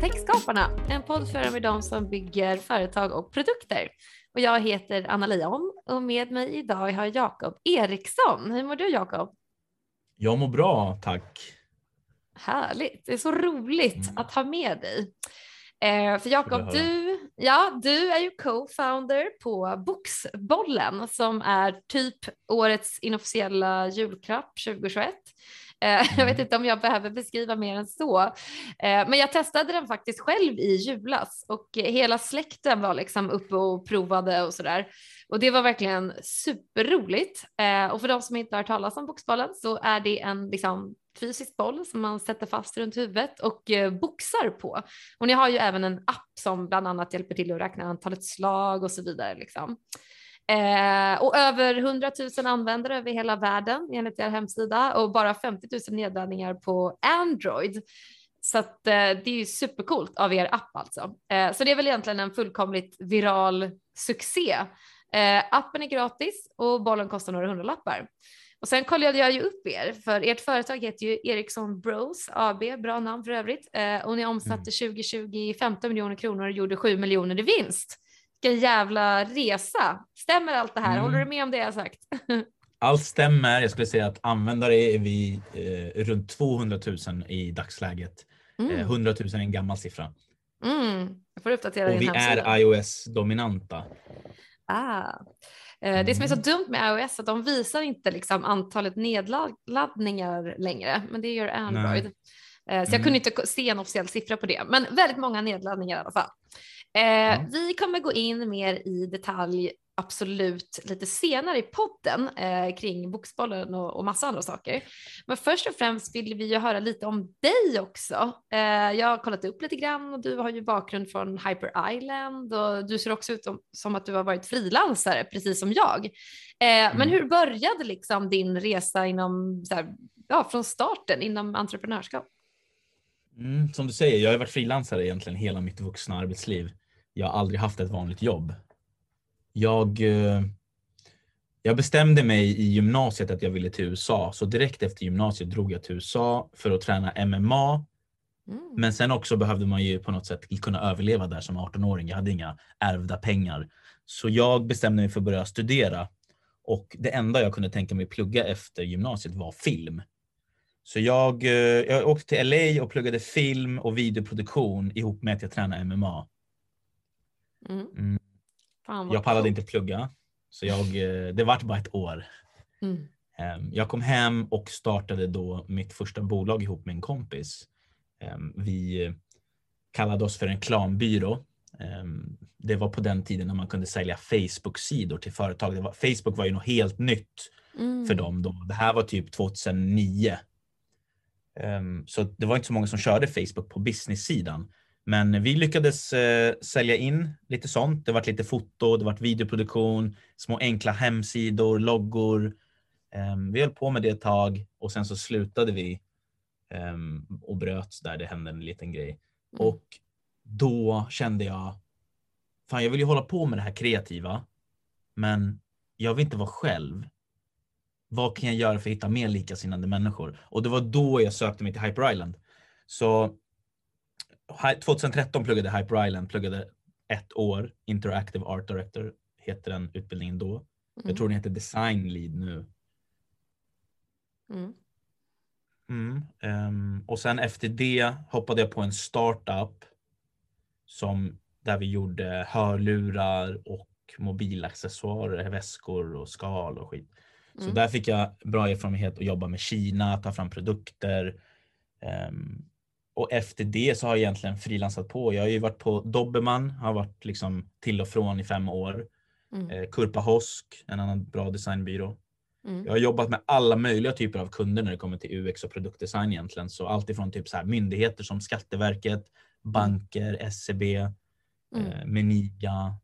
Techskaparna, en podd för med de som bygger företag och produkter. Och jag heter Anna Leon och med mig idag har Jakob Eriksson. Hur mår du Jakob? Jag mår bra, tack. Härligt, det är så roligt mm. att ha med dig. Eh, för Jakob, du, ja, du är ju co-founder på Boxbollen som är typ årets inofficiella julklapp 2021. Eh, jag vet mm. inte om jag behöver beskriva mer än så. Eh, men jag testade den faktiskt själv i julas och hela släkten var liksom uppe och provade och sådär. Och det var verkligen superroligt. Eh, och för de som inte har hört talas om boxbollen så är det en liksom fysisk boll som man sätter fast runt huvudet och boxar på. Och ni har ju även en app som bland annat hjälper till att räkna antalet slag och så vidare. Liksom. Eh, och över 100 000 användare över hela världen enligt er hemsida och bara 50 000 nedladdningar på Android. Så att, eh, det är ju supercoolt av er app alltså. Eh, så det är väl egentligen en fullkomligt viral succé. Eh, appen är gratis och bollen kostar några hundralappar. Och sen kollade jag ju upp er, för ert företag heter ju Ericsson Bros AB, bra namn för övrigt, eh, och ni omsatte mm. 2020 15 miljoner kronor och gjorde 7 miljoner i vinst vilken jävla resa. Stämmer allt det här? Mm. Håller du med om det jag sagt? Allt stämmer. Jag skulle säga att användare är vi eh, runt 200 000 i dagsläget. Mm. Eh, 100 000 är en gammal siffra. Mm. Jag får uppdatera Och vi är iOS-dominanta. Ah. Eh, det som är så mm. dumt med iOS är att de visar inte liksom antalet nedladdningar längre, men det gör Android. Nej. Eh, så jag kunde mm. inte se en officiell siffra på det, men väldigt många nedladdningar i alla fall. Mm. Vi kommer gå in mer i detalj absolut lite senare i podden eh, kring boxbollen och, och massa andra saker. Men först och främst vill vi ju höra lite om dig också. Eh, jag har kollat upp lite grann och du har ju bakgrund från Hyper Island och du ser också ut som, som att du har varit frilansare precis som jag. Eh, mm. Men hur började liksom din resa inom, här, ja, från starten inom entreprenörskap? Mm, som du säger, jag har varit frilansare egentligen hela mitt vuxna arbetsliv. Jag aldrig haft ett vanligt jobb. Jag, eh, jag bestämde mig i gymnasiet att jag ville till USA, så direkt efter gymnasiet drog jag till USA för att träna MMA. Mm. Men sen också behövde man ju på något sätt kunna överleva där som 18-åring. Jag hade inga ärvda pengar. Så jag bestämde mig för att börja studera och det enda jag kunde tänka mig plugga efter gymnasiet var film. Så jag, eh, jag åkte till LA och pluggade film och videoproduktion ihop med att jag tränade MMA. Mm. Mm. jag pallade inte plugga, så jag, eh, det vart bara ett år. Mm. Ehm, jag kom hem och startade då mitt första bolag ihop med en kompis. Ehm, vi kallade oss för en reklambyrå. Ehm, det var på den tiden när man kunde sälja Facebook-sidor till företag. Var, Facebook var ju något helt nytt för mm. dem då. Det här var typ 2009. Så det var inte så många som körde Facebook på business-sidan. Men vi lyckades eh, sälja in lite sånt. Det var lite foto, det var videoproduktion, små enkla hemsidor, loggor. Um, vi höll på med det ett tag och sen så slutade vi um, och bröt där det hände en liten grej. Mm. Och då kände jag, fan jag vill ju hålla på med det här kreativa, men jag vill inte vara själv. Vad kan jag göra för att hitta mer likasinnade människor? Och det var då jag sökte mig till Hyper Island. Så 2013 pluggade Hyper Island, pluggade ett år, Interactive Art Director heter den utbildningen då. Mm. Jag tror den heter Design Lead nu. Mm. Mm, um, och sen efter det hoppade jag på en startup som där vi gjorde hörlurar och mobilaccessoarer, väskor och skal och skit. Så mm. där fick jag bra erfarenhet att jobba med Kina, ta fram produkter. Um, och efter det så har jag egentligen frilansat på. Jag har ju varit på Dobermann, har varit liksom till och från i fem år. Mm. Eh, Kurpa Hosk, en annan bra designbyrå. Mm. Jag har jobbat med alla möjliga typer av kunder när det kommer till UX och produktdesign egentligen. Så allt ifrån typ så här myndigheter som Skatteverket, banker, SCB, e mm. eh, Meniga.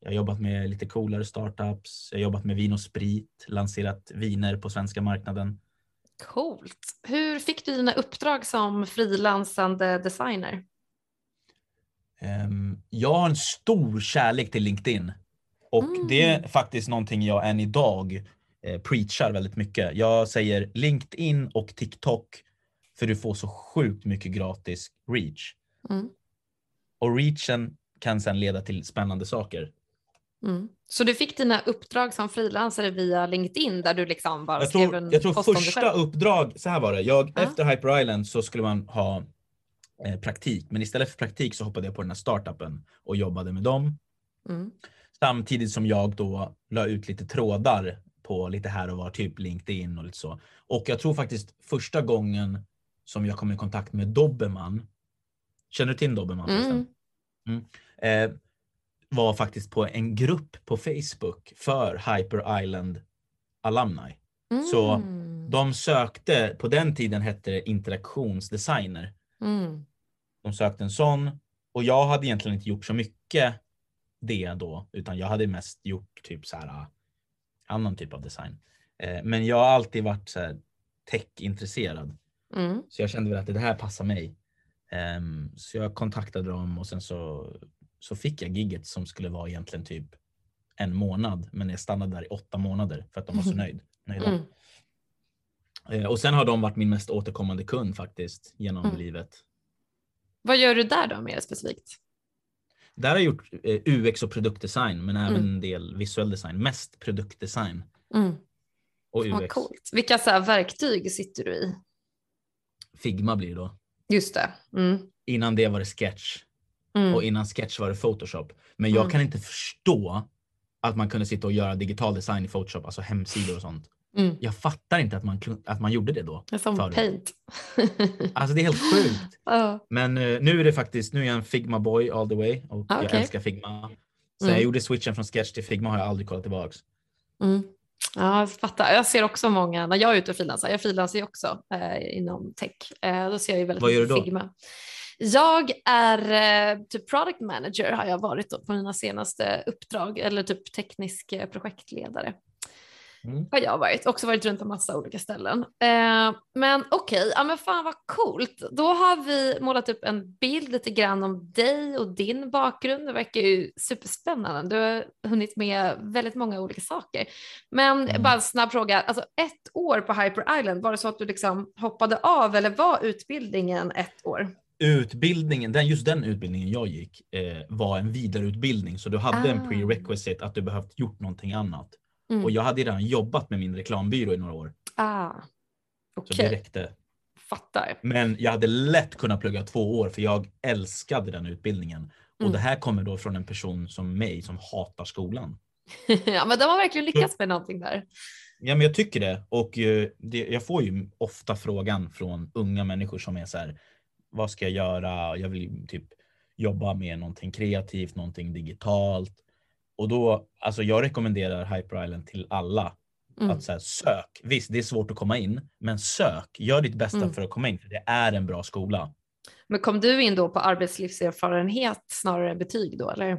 Jag har jobbat med lite coolare startups. Jag har jobbat med vin och sprit, lanserat viner på svenska marknaden. Coolt. Hur fick du dina uppdrag som frilansande designer? Um, jag har en stor kärlek till LinkedIn. Och mm. det är faktiskt någonting jag än idag eh, preachar väldigt mycket. Jag säger LinkedIn och TikTok för du får så sjukt mycket gratis reach. Mm. Och reachen kan sen leda till spännande saker. Mm. Så du fick dina uppdrag som frilansare via LinkedIn där du liksom bara Jag skrev tror, en jag tror första uppdrag, så här var det. Jag, Ja. Efter Hyper Island så skulle man ha eh, praktik, men istället för praktik så hoppade jag på den här startupen och jobbade med dem. Mm. Samtidigt som jag då la ut lite trådar på lite här och var, typ LinkedIn och lite så. Och jag tror faktiskt första gången som jag kom i kontakt med Dobermann, känner du till Dobermann förresten? Mm. eh, var faktiskt på en grupp på Facebook för Hyper Island alumni. Så Mm. De sökte, på den tiden hette det interaktionsdesigner. Mm. De sökte en sån och jag hade egentligen inte gjort så mycket det då, utan jag hade mest gjort typ så här äh, annan typ av design. Eh, men jag har alltid varit så här tech-intresserad, Mm. så jag kände väl att det här passar mig. Ehm, så jag kontaktade dem och sen så, så fick jag gigget som skulle vara egentligen typ en månad, men jag stannade där i åtta månader för att de var så nöjd, nöjda. Mm. Eh, och sen har de varit min mest återkommande kund faktiskt genom Mm. livet. Vad gör du där då mer specifikt? Där har jag gjort eh, UX och produktdesign men även Mm. en del visuell design. Mest produktdesign Mm. och Vad UX. coolt. Vilka så verktyg sitter du i? Figma blir det då. Just det. Mm. Innan det var det Sketch Mm. och innan Sketch var det Photoshop. Men jag Mm. kan inte förstå att man kunde sitta och göra digital design i Photoshop, alltså hemsidor och sånt. Mm. Jag fattar inte att man, att man gjorde det då. Det är som Förut. paint. Alltså det är helt sjukt. ja. Men eh, nu är det faktiskt, nu är jag en Figma boy all the way och Ah, jag älskar Figma. Så Mm. jag gjorde switchen från Sketch till Figma har jag aldrig kollat tillbaks. Mm. Ja, jag fattar. Jag ser också många, när jag är ute och frilansar, jag frilansar ju också eh, inom tech, eh, då ser jag ju väldigt Vad gör mycket du då? Figma. Jag är eh, typ product manager har jag varit då på mina senaste uppdrag eller typ teknisk eh, projektledare. Mm. Har jag varit, också varit runt på massa olika ställen. Eh, men okej, ja men fan vad coolt. Då har vi målat upp en bild lite grann om dig och din bakgrund. Det verkar ju superspännande. Du har hunnit med väldigt många olika saker. Men Mm. bara en snabb fråga, alltså ett år på Hyper Island, var det så att du liksom hoppade av eller var utbildningen ett år? Utbildningen, den, just den utbildningen jag gick eh, var en vidareutbildning så du hade en Ah. prerequisite att du behövt gjort någonting annat. Mm. Och jag hade redan jobbat med min reklambyrå i några år Ah, så okej, det räckte. fattar. Men jag hade lätt kunnat plugga två år för jag älskade den utbildningen. Och Mm. det här kommer då från en person som mig som hatar skolan. ja, men de har verkligen lyckats med någonting där. Ja men jag tycker det och eh, det, jag får ju ofta frågan från unga människor som är så här, vad ska jag göra? Jag vill typ jobba med någonting kreativt, någonting digitalt. Och då, alltså jag rekommenderar Hyper Island till alla. Mm. Att så här, sök. Visst, det är svårt att komma in, men sök. Gör ditt bästa Mm. för att komma in, för det är en bra skola. Men kom du in då på arbetslivserfarenhet snarare än betyg då eller? Eh,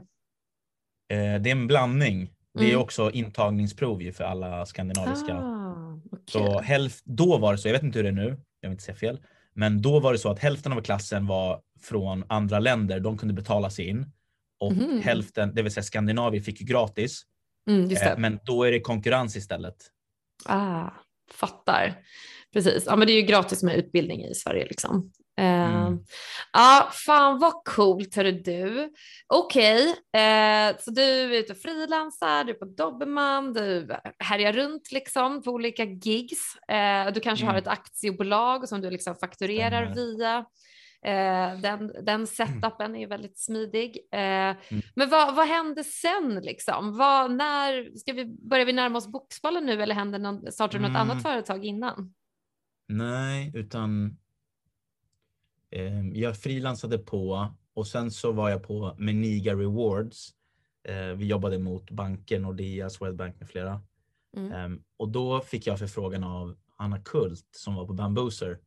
det är en blandning. Det är Mm. också intagningsprov ju för alla skandinaviska. Ah, okej. Så hälft, då var det så, jag vet inte hur det är nu, jag vill inte säga fel, men då var det så att hälften av klassen var från andra länder, de kunde betala sig in. Och Mhm. hälften, det vill säga Skandinavien, fick ju gratis. Mm. Eh, men då är det konkurrens istället. Ah, fattar. Precis. Ja, men det är ju gratis med utbildning i Sverige liksom. Mm. Ja, fan vad coolt hörru du. Okej, eh, så du är ute och frilansar, du är på Dobermann, du härjar runt liksom på olika gigs. Eh, du kanske har Mm. ett aktiebolag som du liksom fakturerar Stämmer. via. Eh, den, den setupen är väldigt smidig. Mm. Men vad, vad händer sen liksom? Vad, när, ska vi, börjar vi närma oss Boxbollen nu eller händer någon, startar du något Mm. annat företag innan? Nej, utan jag frilansade på och sen så var jag på Meniga Rewards. Eh, vi jobbade mot banker, Nordea, Swedbank med flera. Mm. Ehm, och då fick jag förfrågan av Anna Kult som var på Bambooser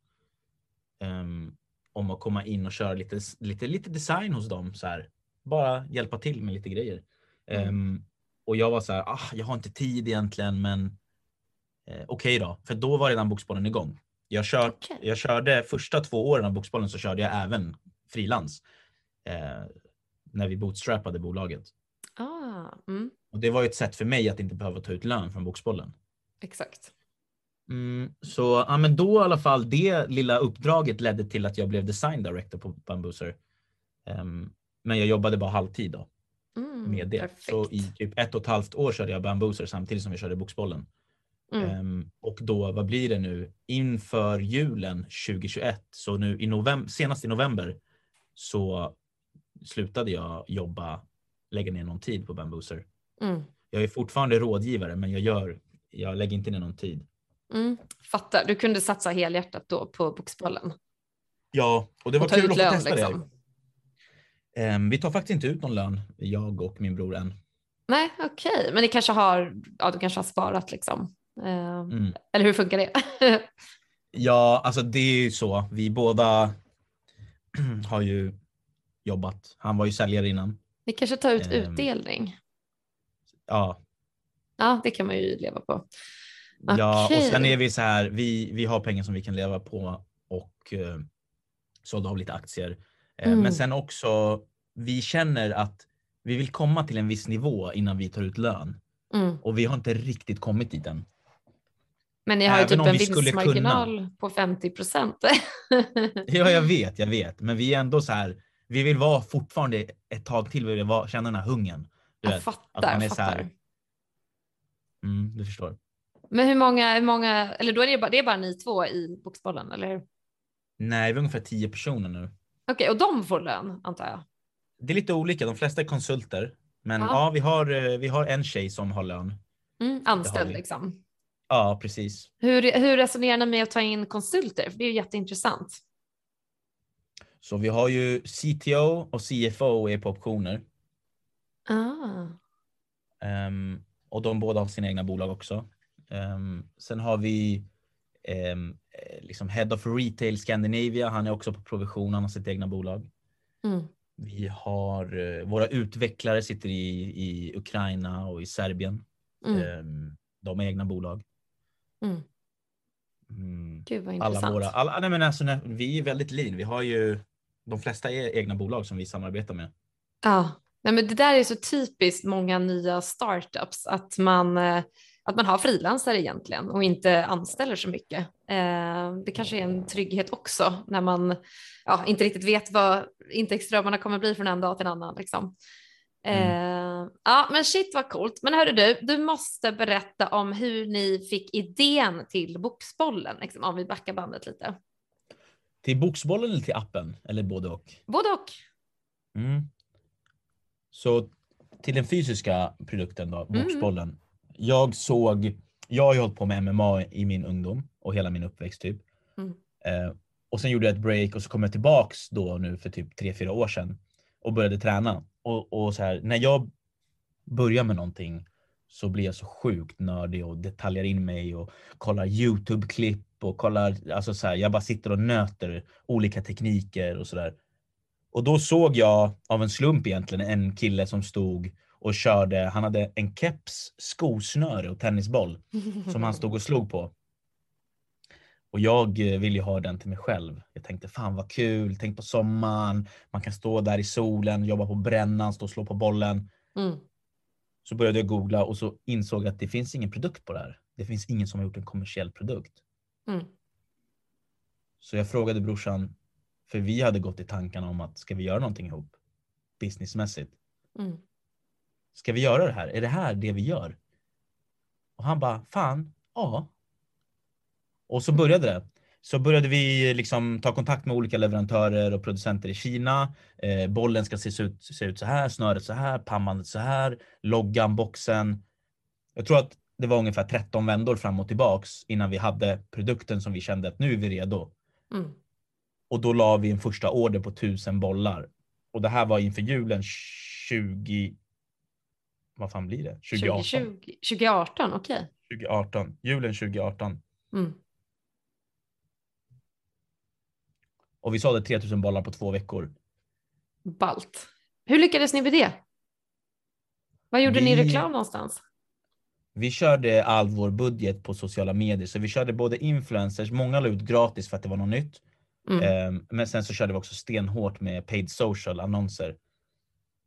ehm, om att komma in och köra lite, lite, lite design hos dem. Så här. Bara hjälpa till med lite grejer. Mm. Ehm, och jag var så här, ah, jag har inte tid egentligen men eh, okej då. För då var redan Boxbollen igång. Jag, kört, Okej. jag körde första två åren av Boxbollen så körde jag även frilans. Eh, när vi bootstrappade bolaget. Ah, mm, Och det var ju ett sätt för mig att inte behöva ta ut lön från Boxbollen. exakt. Mm, så ja, men då i alla fall det lilla uppdraget ledde till att jag blev design director på Bambooser. Um, men jag jobbade bara halvtid då Mm, med det. perfekt. Så i typ ett och ett halvt år körde jag bambooser samtidigt som vi körde boxbollen. Mm. Ehm, och då, vad blir det nu? Inför julen 2021, så nu i november, senast i november så slutade jag jobba, lägga ner någon tid på bambooser. Mm. Jag är fortfarande rådgivare, men jag gör, jag lägger inte ner någon tid. Mm. Fattar, du kunde satsa helhjärtat då på boxbollen. Ja, och det var och kul att lön testa det. liksom. Ehm, vi tar faktiskt inte ut någon lön, jag och min bror än. Nej, okej, men ni kanske har, ja du kanske har sparat liksom. Eh, Mm. Eller hur funkar det? Ja, alltså det är ju så. Vi båda har ju jobbat. Han var ju säljare innan. ni kanske tar ut Ehm. utdelning? Ja, Ja, det kan man ju leva på. ja och sen är vi så här. Vi, vi har pengar som vi kan leva på och eh, sålde av lite aktier. Eh, Mm. Men sen också, vi känner att vi vill komma till en viss nivå innan vi tar ut lön Mm. och vi har inte riktigt kommit dit än. Men ni har ju Även typ en vinstmarginal på 50 procent. Ja, jag vet, jag vet, men vi är ändå så här. Vi vill vara fortfarande ett tag till. Vi vill vara, känna den här hungern. Du jag vet, fattar. att man är så här- fattar. Mm, du förstår. Men hur många, hur många, eller då är det bara, det är bara ni två i boxbollen, eller hur? Nej, vi är ungefär tio personer nu. Okej, och de får lön antar jag? Det är lite olika. De flesta är konsulter. Men Ja. ja, vi, har, eh, vi har en tjej som har lön. Mm, anställd vi. liksom. Ja, precis. Hur, hur resonerar ni med att ta in konsulter? För det är ju jätteintressant. Så vi har ju CTO och CFO är på optioner. Ah. Ehm, och de båda har sina egna bolag också. Ehm, sen har vi eh, liksom Head of Retail Scandinavia. Han är också på provision. Han har sitt egna bolag. Mm. Vi har eh, våra utvecklare sitter i, i Ukraina och i Serbien. Mm. De har egna bolag. Mm. Mm. Gud vad Alla intressant. våra, alla, nej men alltså, när, vi är väldigt lean. Vi har ju de flesta är egna bolag som vi samarbetar med. Ja, nej, men det där är så typiskt många nya startups att man, eh, att man har frilansare egentligen och inte anställer så mycket. Eh, Det kanske är en trygghet också när man ja, inte riktigt vet vad intäktsströmmarna kommer bli från en dag till en annan. Liksom. Eh, ja, men shit vad coolt. Men hörru du, du måste berätta om hur ni fick idén till Boxbollen, liksom, om vi backar bandet lite. Till boxbollen eller till appen? Eller både och? Både och. Mm. Så till den fysiska produkten då, Mm. boxbollen. Jag såg, jag har ju hållit på med MMA i min ungdom och hela min uppväxt typ. Mm. Eh, och sen gjorde jag ett break och så kom jag tillbaks då nu för typ tre fyra år sedan och började träna. Och, och så här, när jag börjar med någonting så blir jag så sjukt nördig och detaljar in mig och kollar Youtube-klipp och kollar, alltså så här, jag bara sitter och nöter olika tekniker och sådär. Och då såg jag av en slump egentligen en kille som stod och körde, han hade en keps, skosnöre och tennisboll som han stod och slog på. Och jag eh, ville ju ha den till mig själv. Jag tänkte fan vad kul, tänk på sommaren, man kan stå där i solen, jobba på brännan, stå och slå på bollen. Mm. Så började jag googla och så insåg jag att det finns ingen produkt på det här. Det finns ingen som har gjort en kommersiell produkt. Mm. Så jag frågade brorsan, för vi hade gått i tankarna om att ska vi göra någonting ihop? Businessmässigt. Mm. Ska vi göra det här? Är det här det vi gör? Och han bara, fan, ja. Och så började det. Så började vi liksom ta kontakt med olika leverantörer och producenter i Kina. Eh, bollen ska se ut, se ut så här, snöret så här, pannbandet så här, loggan, boxen. Jag tror att det var ungefär 13 vändor fram och tillbaks innan vi hade produkten som vi kände att nu är vi redo. Mm. Och då la vi en första order på 1000 bollar. Och det här var inför julen 20... Vad fan blir det? 2018. 2020, 2018, okej. 2018. Julen 2018. Mm. Och vi sålde 3000 bollar på två veckor. Balt. Hur lyckades ni med det? Vad gjorde ni Vi- reklam någonstans? Vi körde all vår budget på sociala medier. Så vi körde både influencers, många la ut gratis för att det var något nytt. Mm. Ehm, men sen så körde vi också stenhårt med paid social annonser.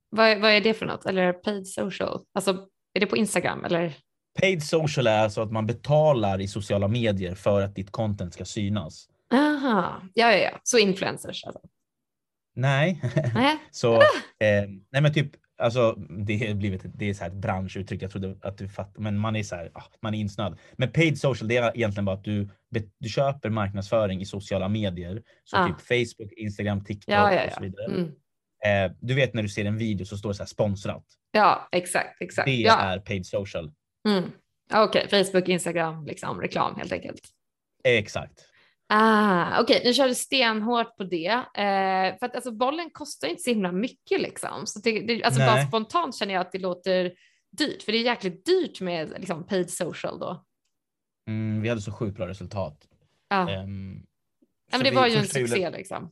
Vad, vad är det för något? Eller paid social? Alltså, är det på Instagram eller? Paid social är alltså att man betalar i sociala medier för att ditt content ska synas. Aha, ja, ja, ja. Så influencers alltså. Nej. Nej. så, eh, nej men typ, alltså det är blivit det är så här ett branschuttryck. Jag trodde att du fattar, men man är så här, ah, man är insnöad. Men paid social, det är egentligen bara att du, du köper marknadsföring i sociala medier. Så Ah. typ Facebook, Instagram, TikTok Ja, ja, och så ja. vidare. Mm. Eh, du vet när du ser en video så står det så här sponsrat. Ja, exakt, exakt. Det ja. är paid social. Mm. Okej, Facebook, Instagram, liksom reklam helt enkelt. Exakt. Ah, Okej, nu kör du stenhårt på det. Eh, för att alltså, bollen kostar inte så himla mycket liksom. Så det, det, alltså, bara spontant känner jag att det låter dyrt, för det är jäkligt dyrt med liksom, paid social då. Mm, vi hade så sjukt bra resultat. Ja, Ehm, ja så men det var ju en succé julen- liksom.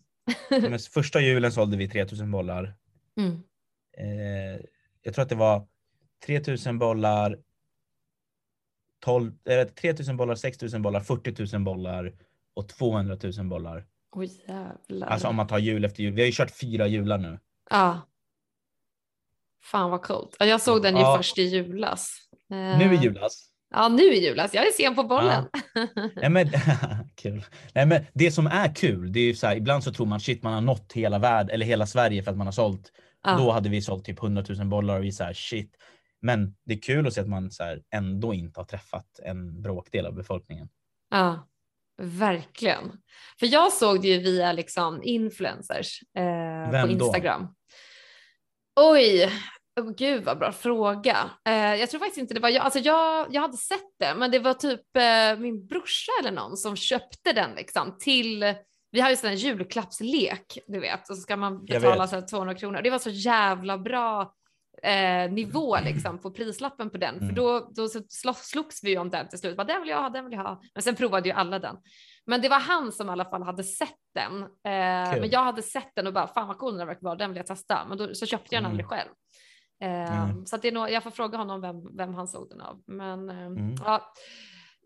första julen sålde vi 3000 bollar. Mm. Eh, jag tror att det var 3000 bollar, 12, eh, 3000 bollar, 6000 bollar, 40 000 bollar och 200 000 bollar. Oj jävlar. Alltså om man tar jul efter jul. Vi har ju kört fyra jular nu. Ja. Fan vad coolt. Ja, Jag såg den ju Ja. först i julas. Eh, Nu i julas. Ja, nu i julas. Jag är sen på bollen. Nej, men, kul. Nej, men det som är kul, det är ju så här, ibland så tror man shit man har nått hela världen eller hela Sverige för att man har sålt. Ja. Då hade vi sålt typ 100 000 bollar och vi så här shit. Men det är kul att se att man så här, ändå inte har träffat en bråkdel av befolkningen. Ja, verkligen. För jag såg det ju via liksom influencers eh, Vem på då? Instagram. Oj, oh, gud vad bra fråga. Eh, jag tror faktiskt inte det var jag. Alltså jag, jag hade sett det, men det var typ eh, min brorsa eller någon som köpte den liksom till vi har ju här julklappslek, du vet, och så ska man betala så här 200 kronor. Det var så jävla bra eh, nivå liksom på prislappen på den, för Mm. då, då så slogs vi ju om den till slut. Bara, den vill jag ha, den vill jag ha. Men sen provade ju alla den. Men det var han som i alla fall hade sett den. Eh, Kul. men jag hade sett den och bara, fan vad cool den verkar vara, den vill jag testa. Men då så köpte jag den Mm. aldrig själv. Eh, Mm. Så det är nog, jag får fråga honom vem, vem han såg den av. Men eh, Mm. ja,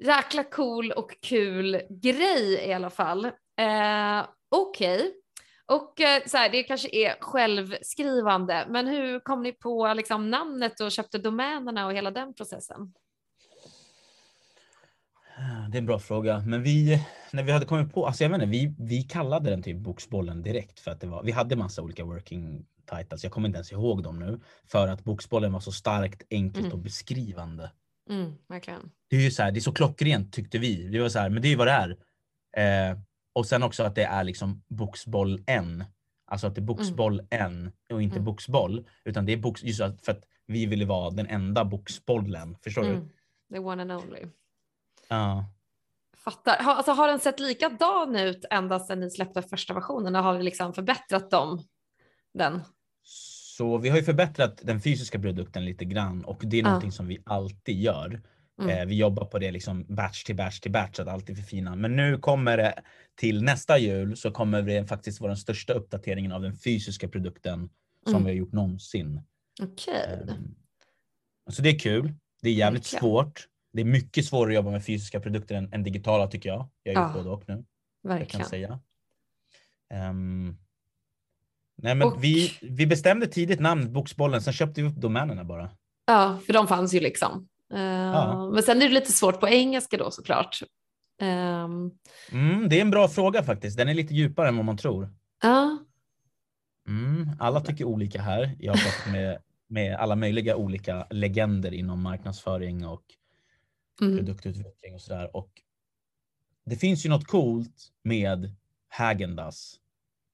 jäkla cool och kul grej i alla fall. Eh, Okej. Och eh, så här, det kanske är självskrivande, men hur kom ni på liksom, namnet och köpte domänerna och hela den processen? Det är en bra fråga, men vi när vi hade kommit på, alltså jag vet inte, vi, vi kallade den typ Boxbollen direkt för att det var, vi hade massa olika working titles. Jag kommer inte ens ihåg dem nu för att Boxbollen var så starkt enkelt Mm. och beskrivande. Mm, verkligen. Det är ju så här, det är så klockrent tyckte vi. Vi var så här, men det är ju vad det är. Eh, och sen också att det är liksom boxboll en. Alltså att det är boxboll en och inte Mm. boxboll. Utan det är box, just för att vi ville vara den enda boxbollen. Förstår du? Mm, the one and only. Ja. Fattar. Har, alltså, har den sett likadan ut ända sedan ni släppte första versionen? Har vi liksom förbättrat dem? Den? Så vi har ju förbättrat den fysiska produkten lite grann och det är Ja. någonting som vi alltid gör. Mm. Eh, vi jobbar på det liksom batch till batch till batch, att alltid förfina. Men nu kommer det till nästa jul så kommer det faktiskt vara den största uppdateringen av den fysiska produkten som Mm. vi har gjort någonsin. Okej. Ehm, Så det är kul. Det är jävligt Verkligen. svårt. Det är mycket svårare att jobba med fysiska produkter än, än digitala tycker jag. Jag är Ja, ju både och nu. Jag kan Verkligen. säga. Ehm, nej men Och- vi, vi bestämde tidigt namn, Boxbollen, sen köpte vi upp domänerna bara. Ja, för de fanns ju liksom. Eh, Ja. Men sen är det lite svårt på engelska då såklart. Ehm, Mm, det är en bra fråga faktiskt. Den är lite djupare än vad man tror. Ja, Mm, alla tycker olika här. Jag har pratat med, med alla möjliga olika legender inom marknadsföring och mm. produktutveckling och sådär. Och det finns ju något coolt med Häagen-Dazs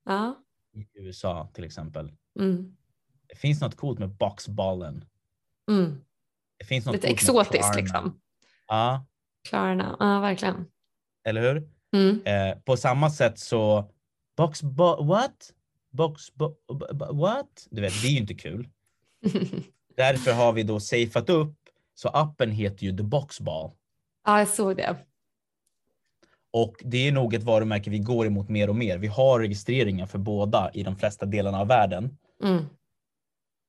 ja. i USA till exempel. Mm. Det finns något coolt med Boxballen. Mm. Det finns något Lite exotiskt liksom. Ja, Klarna, ja verkligen. eller hur? Mm. Eh, på samma sätt så Box bo, what? Box bo, bo, bo, what? Du vet, det är ju inte kul. Därför har vi då safeat upp så appen heter ju The Boxball. ja, jag såg det. Och det är nog ett varumärke vi går emot mer och mer. Vi har registreringar för båda i de flesta delarna av världen. Mm.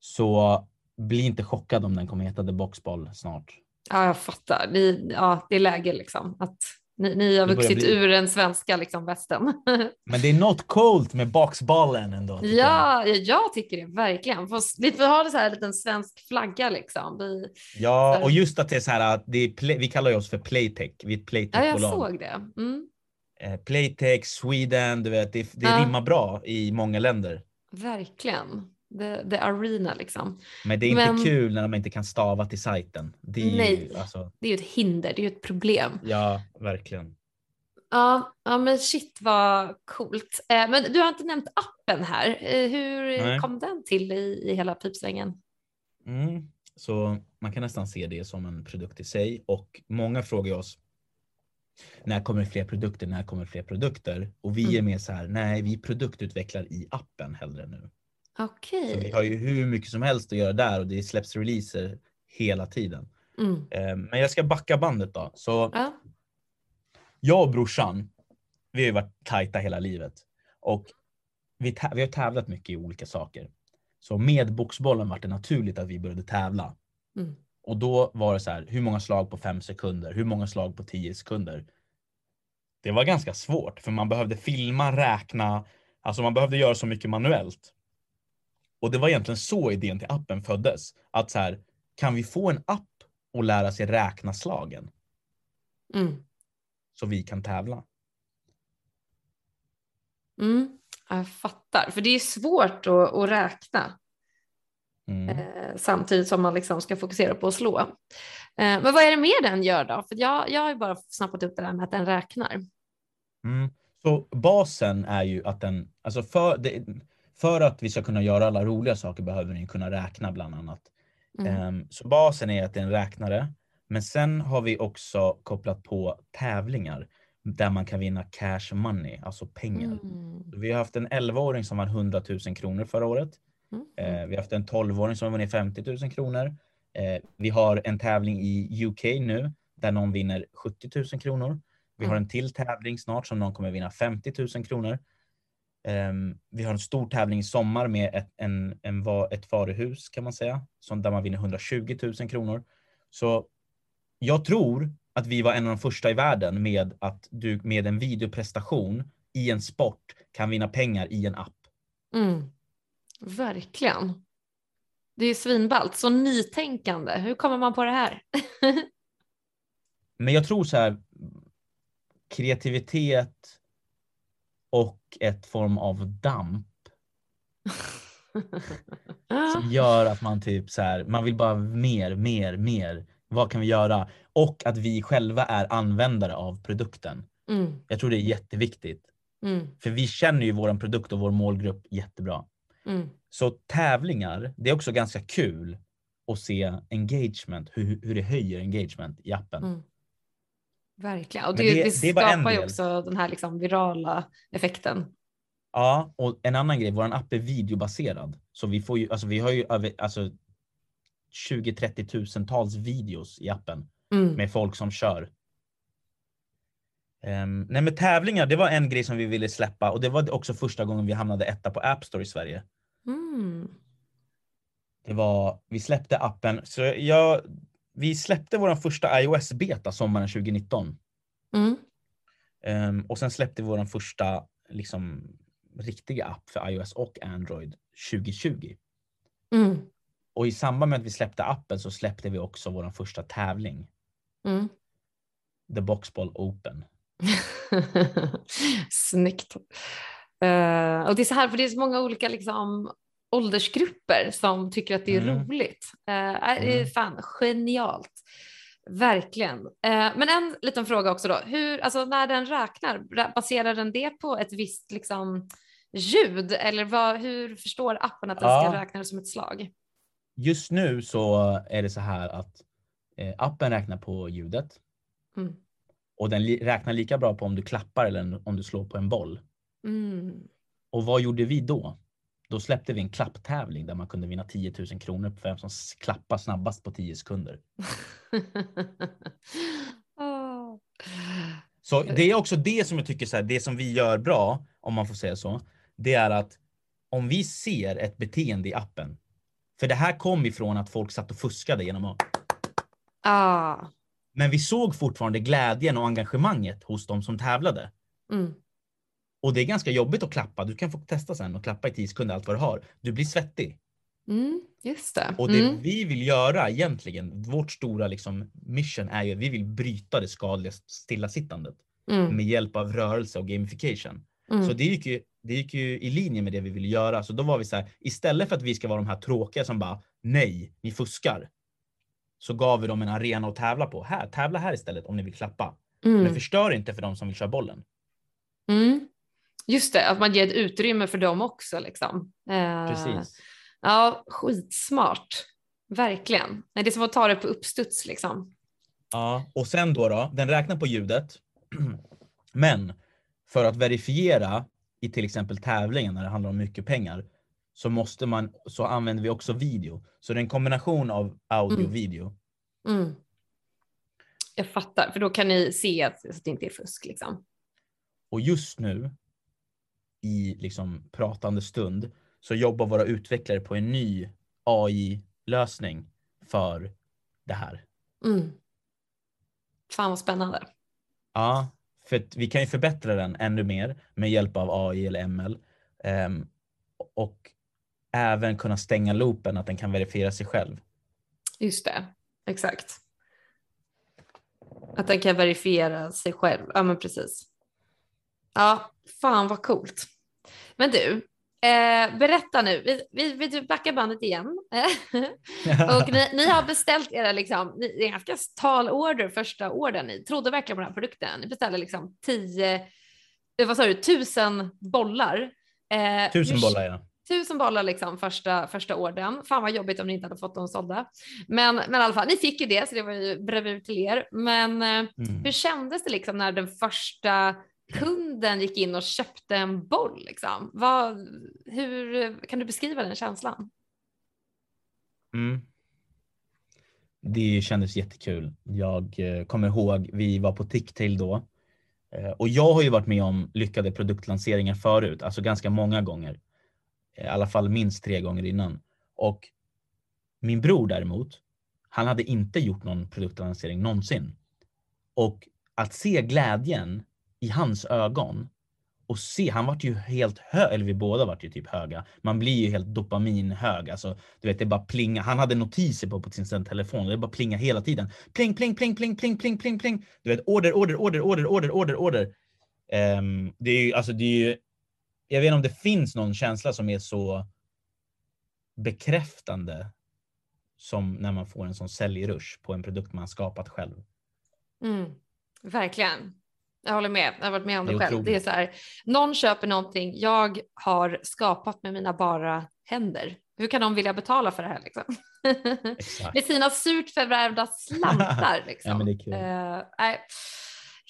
Så bli inte chockad om den kommer heta The Boxball snart. Ja, jag fattar. Ni, ja, det är läge liksom att ni, ni har vuxit bli- ur den svenska liksom västen. Men det är något coolt med Boxballen ändå. jag. ja, ja, jag tycker det verkligen. Vi får ha det så här en liten svensk flagga liksom. Vi, Ja, och just att det är så här att play, vi kallar oss för Playtech. Vi är ett ja, jag såg det. Mm. eh, Playtex, Sweden, du vet, det, det Ja. rimmar bra i många länder. Verkligen. The, the arena liksom. Men det är inte Men- kul när man inte kan stava till sajten. Det är ju, Nej. alltså, Det är ju ett hinder, det är ju ett problem. ja, verkligen. Ja, ja men shit vad coolt. Eh, men du har inte nämnt appen här. Eh, hur Nej. kom den till i, i hela pipsvängen? Mm. Så man kan nästan se det som en produkt i sig och många frågar oss när kommer fler produkter? När kommer fler produkter? Och vi Mm. är mer så här, nej, vi produktutvecklar i appen hellre nu. Okej. Så vi har ju hur mycket som helst att göra där och det släpps releaser hela tiden. Mm. Eh, Men jag ska backa bandet då. Så Ja. jag och brorsan, vi har ju varit tajta hela livet. Och vi, vi har tävlat mycket i olika saker. Så med boxbollen var det naturligt att vi började tävla. Mm. Och då var det så här, hur många slag på fem sekunder? Hur många slag på tio sekunder? Det var ganska svårt för man behövde filma, räkna, alltså man behövde göra så mycket manuellt. Och det var egentligen så idén till appen föddes. Att så här, kan vi få en app och lära sig räkna slagen Mm. så vi kan tävla? Mm. Jag fattar, för det är svårt att, att räkna Mm. eh, samtidigt som man liksom ska fokusera på att slå. Eh, men vad är det mer den gör då? För jag, jag har ju bara snappat upp det där med att den räknar. Mm. Så basen är ju att den, alltså för, det, för att vi ska kunna göra alla roliga saker behöver ju kunna räkna bland annat. Mm. Ehm, Så basen är att det är en räknare. Men sen har vi också kopplat på tävlingar där man kan vinna cash money, alltså pengar. Mm. Vi har haft en 11-åring som vann 100 000 kronor förra året. Mm. Eh, vi har haft en 12-åring som har vunnit 50 000 kronor. Eh, vi har en tävling i UK nu där någon vinner 70 000 kronor. Vi har Mm. en till tävling snart som någon kommer vinna 50 000 kronor. Ehm, vi har en stor tävling i sommar med ett, en, en, ett varuhus kan man säga, som, där man vinner 120 000 kronor. Så jag tror att vi var en av de första i världen med att du med en videoprestation i en sport kan vinna pengar i en app. Mm. Verkligen. Det är svinballt. Så nytänkande. Hur kommer man på det här? Men jag tror så här kreativitet och ett form av damp som gör att man typ så här, man vill bara mer, mer, mer. Vad kan vi göra? Och att vi själva är användare av produkten. Mm. Jag tror det är jätteviktigt. Mm. För vi känner ju våran produkt och vår målgrupp jättebra. Mm. Så tävlingar, det är också ganska kul att se engagement, hur, hur det höjer engagement i appen. Verkligen. Och det, det- det, skapar ju också den här liksom virala effekten. Ja, och en annan grej, vår app är videobaserad. Så vi får ju, alltså vi har ju alltså 20-30 tusentals videos i appen Mm. med folk som kör. Um, nej men tävlingar, det var en grej som vi ville släppa och det var också första gången vi hamnade etta på App Store i Sverige. Mm. Det var, vi släppte appen, så jag, vi släppte vår första iOS-beta sommaren 2019. Mm. Ehm, och sen släppte vi vår första liksom, riktiga app för iOS och Android 2020. Mm. Och i samband med att vi släppte appen så släppte vi också vår första tävling, Mm. The Boxball Open. Snyggt. Eh, och det är så här, för det är så många olika liksom, åldersgrupper som tycker att det är Mm. roligt. Det är Mm. fan genialt. Verkligen. Eh, men en liten fråga också då. Hur, alltså när den räknar, ra- baserar den det på ett visst liksom, ljud? Eller vad, hur förstår appen att den ska Ja. räkna det som ett slag? Just nu så är det så här att eh, appen räknar på ljudet Mm. och den räknar lika bra på om du klappar eller om du slår på en boll. Mm. Och vad gjorde vi då? Då släppte vi en klapptävling där man kunde vinna 10 000 kronor på vem som klappar snabbast på 10 sekunder. Så det är också det som jag tycker så här, det som vi gör bra, om man får säga så, det är att om vi ser ett beteende i appen, för det här kom ifrån att folk satt och fuskade genom att, Ah. men vi såg fortfarande glädjen och engagemanget hos de som tävlade. Mm. Och det är ganska jobbigt att klappa, du kan få testa sen och klappa i 10 sekunder allt vad du har. Du blir svettig. Mm. Just det. Och det Mm. vi vill göra egentligen, vårt stora liksom mission är ju att vi vill bryta det skadliga stillasittandet. mm. med hjälp av rörelse och gamification. Mm. Så det gick, ju, det gick ju i linje med det vi ville göra. Så då var vi så här, istället för att vi ska vara de här tråkiga som bara nej, ni fuskar. Så gav vi dem en arena att tävla på. Här, tävla här istället om ni vill klappa. Mm. Men förstör inte för de som vill köra bollen. Just det, att man ger ett utrymme för dem också. Liksom. Eh, Precis. Ja, skitsmart. Verkligen. Det är som att ta det på uppstuds liksom. Ja, och sen då, då den räknar på ljudet. Men för att verifiera i till exempel tävlingen när det handlar om mycket pengar så måste man, så använder vi också video. Så det är en kombination av audio och mm. video. Mm. Jag fattar, för då kan ni se att det inte är fusk liksom. Och just nu i liksom pratande stund så jobbar våra utvecklare på en ny AI-lösning för det här. Mm. Fan vad spännande. Ja, för vi kan ju förbättra den ännu mer med hjälp av AI eller ML. Um, ehm, och även kunna stänga loopen, att den kan verifiera sig själv. Just det, exakt. Att den kan verifiera sig själv, ja men precis. Ja, fan vad coolt. Men du, Eh, berätta nu, vi, vi, vi backar bandet igen. och ni, ni, har beställt era, liksom, ni, det är ganska tal order första ordern. Ni trodde verkligen på den här produkten. Ni beställde liksom tio, eh, vad sa du, tusen bollar. Eh, tusen bollar ja. Tusen bollar liksom första, första ordern. Fan vad jobbigt om ni inte hade fått dem sålda. Men, men i alla fall, ni fick ju det så det var ju bravur till er. Men eh, mm. hur kändes det liksom när den första kunden gick in och köpte en boll. Liksom. Vad, hur kan du beskriva den känslan? Mm. Det kändes jättekul. Jag eh, kommer ihåg, vi var på Ticktail då. Eh, och jag har ju varit med om lyckade produktlanseringar förut, alltså ganska många gånger. Eh, I alla fall minst tre gånger innan. Och min bror däremot, han hade inte gjort någon produktlansering någonsin. Och att se glädjen i hans ögon och se, han vart ju helt hög, eller vi båda vart ju typ höga. Man blir ju helt dopaminhög. Alltså, du vet, det bara plinga. Han hade notiser på, på sin telefon och det bara plinga hela tiden. Pling, pling, pling, pling, pling, pling, pling, pling. Du vet, order, order, order, order, order, order, order. Um, det är ju, alltså det är ju, jag vet inte om det finns någon känsla som är så bekräftande som när man får en sån säljrush på en produkt man skapat själv. Mm, verkligen. Jag håller med. Jag har varit med om det, det själv. Otroligt. Det är så här, någon köper någonting jag har skapat med mina bara händer. Hur kan de vilja betala för det här liksom? med sina surt förvärvda slantar. Liksom. ja. Uh,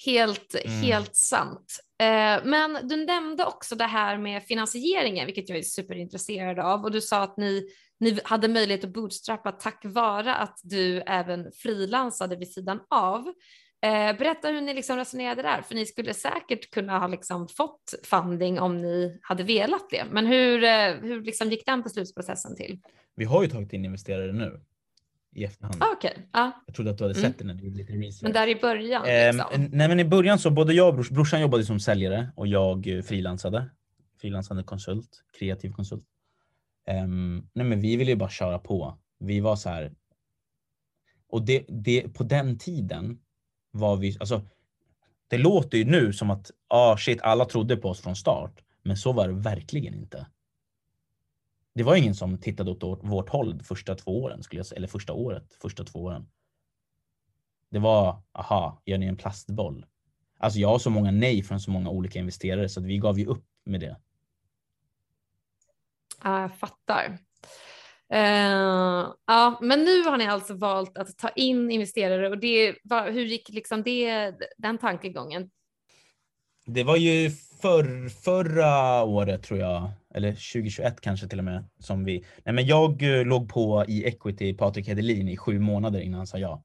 helt, mm. helt sant. Uh, men du nämnde också det här med finansieringen, vilket jag är superintresserad av. Och du sa att ni, ni hade möjlighet att bootstrappa tack vare att du även frilansade vid sidan av. Eh, berätta hur ni liksom resonerade där, för ni skulle säkert kunna ha liksom fått funding om ni hade velat det. Men hur, eh, hur liksom gick den beslutsprocessen till? Vi har ju tagit in investerare nu i efterhand. Ah, okay. ah. Jag trodde att du hade mm. sett det när du gjorde lite research. Men där i början? Eh, liksom. Nej, men i början så både jag och brors, brorsan jobbade som säljare och jag eh, frilansade. Frilansande konsult, kreativ konsult. Um, nej, men vi ville ju bara köra på. Vi var så här. Och det, det, på den tiden vad vi, alltså, det låter ju nu som att ah, shit, alla trodde på oss från start. Men så var det verkligen inte. Det var ingen som tittade åt vårt håll första två åren, skulle jag säga, eller första året, första två åren. Det var, aha, gör ni en plastboll? Alltså jag har så många nej från så många olika investerare så att vi gav ju upp med det. Jag fattar. Uh, ja, men nu har ni alltså valt att ta in investerare och det, hur gick liksom det, den tankegången? Det var ju för, förra året tror jag, eller 2021 kanske till och med, som vi... Nej men jag eh, låg på i equity Patrik Hedelin i sju månader innan han sa ja.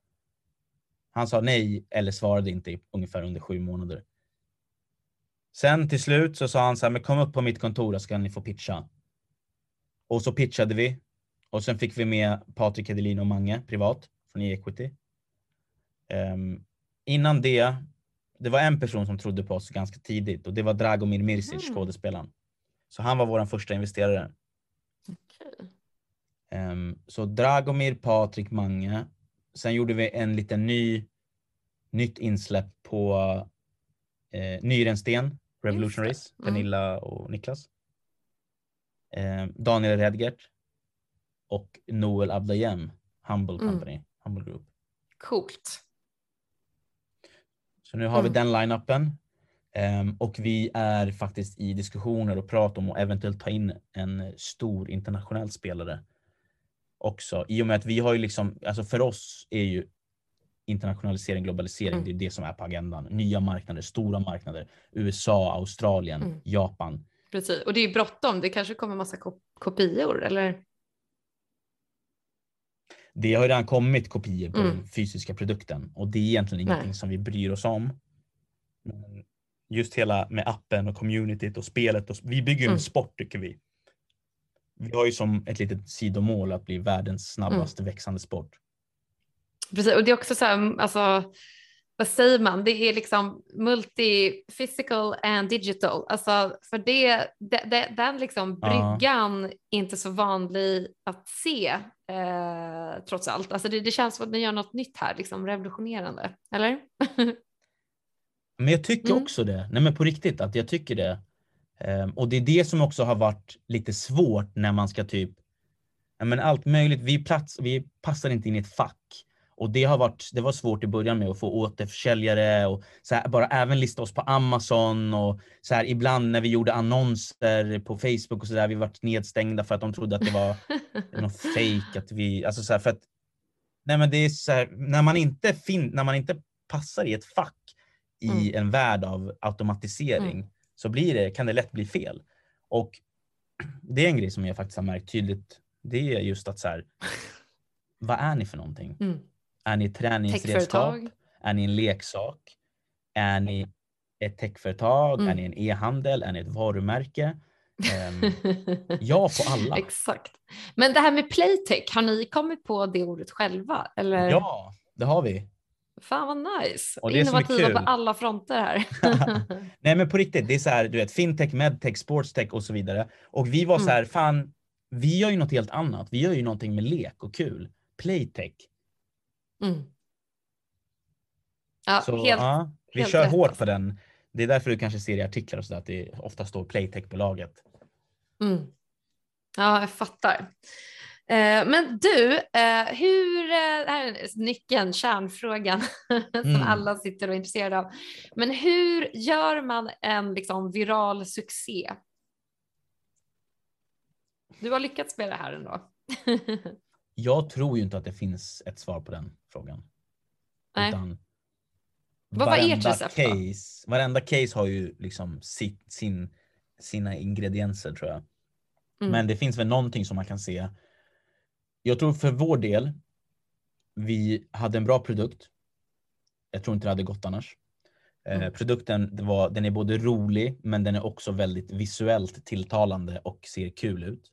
Han sa nej eller svarade inte i, ungefär under sju månader. Sen till slut så sa han så här, men kom upp på mitt kontor så ska ni få pitcha. Och så pitchade vi och sen fick vi med Patrik Hedelin och Mange privat från e-equity. Um, innan det, det var en person som trodde på oss ganska tidigt och det var Dragomir Mirsic, mm. skådespelaren. Så han var vår första investerare. Okay. Um, så Dragomir, Patrik, Mange. Sen gjorde vi en liten ny, nytt insläpp på eh, Nyrensten, Revolutionaries, Mm. Pernilla och Niklas. Eh, Daniel Redgert och Noel Abdayem, Humble Mm. Company, Humble Group. Coolt. Så nu har vi Mm. den line-upen. Ehm, och vi är faktiskt i diskussioner och prat om att eventuellt ta in en stor internationell spelare också. I och med att vi har ju liksom, alltså för oss är ju internationalisering, globalisering, Mm. det är det som är på agendan. Nya marknader, stora marknader. USA, Australien, Mm. Japan. Precis. Och det är bråttom. Det kanske kommer massa kop- kopior eller? Det har ju redan kommit kopior på Mm. den fysiska produkten och det är egentligen Nej. ingenting som vi bryr oss om. Men Just hela med appen och communityt och spelet. Och, vi bygger ju en Mm. sport tycker vi. Vi har ju som ett litet sidomål att bli världens snabbaste Mm. växande sport. Precis. Och det är också så här, alltså, vad säger man? Det är liksom multi-physical and digital. Alltså, för det, det, det, den liksom bryggan är inte så vanlig att se eh, trots allt. Alltså det, det känns som att ni gör något nytt här, liksom revolutionerande. Eller? Men jag tycker Mm. också det. Nej men på riktigt att jag tycker det. Ehm, och det är det som också har varit lite svårt när man ska typ, men allt möjligt. Vi, plats, vi passar inte in i ett fack. Och det har varit, det var svårt i början med att få återförsäljare och så här, bara även lista oss på Amazon och så här ibland när vi gjorde annonser på Facebook och så där, vi varit nedstängda för att de trodde att det var någon fake att vi, alltså så här, för att nej men det är så här, när man inte fin, när man inte passar i ett fack i Mm. en värld av automatisering så blir det, kan det lätt bli fel. Och det är en grej som jag faktiskt har märkt tydligt. Det är just att så här, vad är ni för någonting? Mm. Är ni ett träningsredskap? Är ni en leksak? Är ni ett techföretag? Mm. Är ni en e-handel? Är ni ett varumärke? Ehm, ja på alla. Exakt. Men det här med playtech, har ni kommit på det ordet själva? Eller? Ja, det har vi. Fan vad nice. Och det Innovativa på alla fronter här. Nej men på riktigt, det är så här, du vet, fintech, medtech, sportstech och så vidare. Och vi var så här, fan, vi gör ju något helt annat. Vi gör ju någonting med lek och kul. Playtech. Mm. Ja, Så helt, ja, vi helt kör rätt hårt på den. Det är därför du kanske ser i artiklar och så där, att det ofta står playtech på laget. Mm. Ja, jag fattar. Eh, men du, eh, hur, eh, det här är nyckeln, kärnfrågan som Mm. alla sitter och är intresserade av. Men hur gör man en liksom, viral succé? Du har lyckats med det här ändå. Jag tror ju inte att det finns ett svar på den frågan. Nej. Utan Vad var ert recept då? case, Varenda case har ju liksom sitt, sin, sina ingredienser tror jag. Mm. Men det finns väl någonting som man kan se. Jag tror för vår del, vi hade en bra produkt. Jag tror inte det hade gått annars. Eh, Mm. produkten det var, den är både rolig men den är också väldigt visuellt tilltalande och ser kul ut.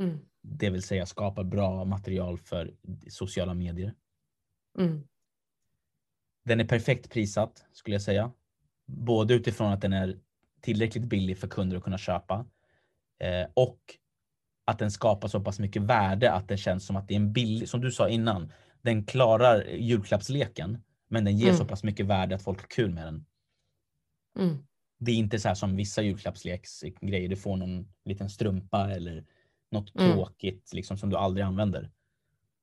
Mm. Det vill säga skapar bra material för sociala medier. Mm. Den är perfekt prissatt skulle jag säga. Både utifrån att den är tillräckligt billig för kunder att kunna köpa eh, och att den skapar så pass mycket värde att det känns som att det är en billig, som du sa innan, den klarar julklappsleken men den ger Mm. så pass mycket värde att folk har kul med den. Mm. Det är inte så här som vissa julklappsleksgrejer, du får någon liten strumpa eller något Mm. tråkigt liksom, som du aldrig använder.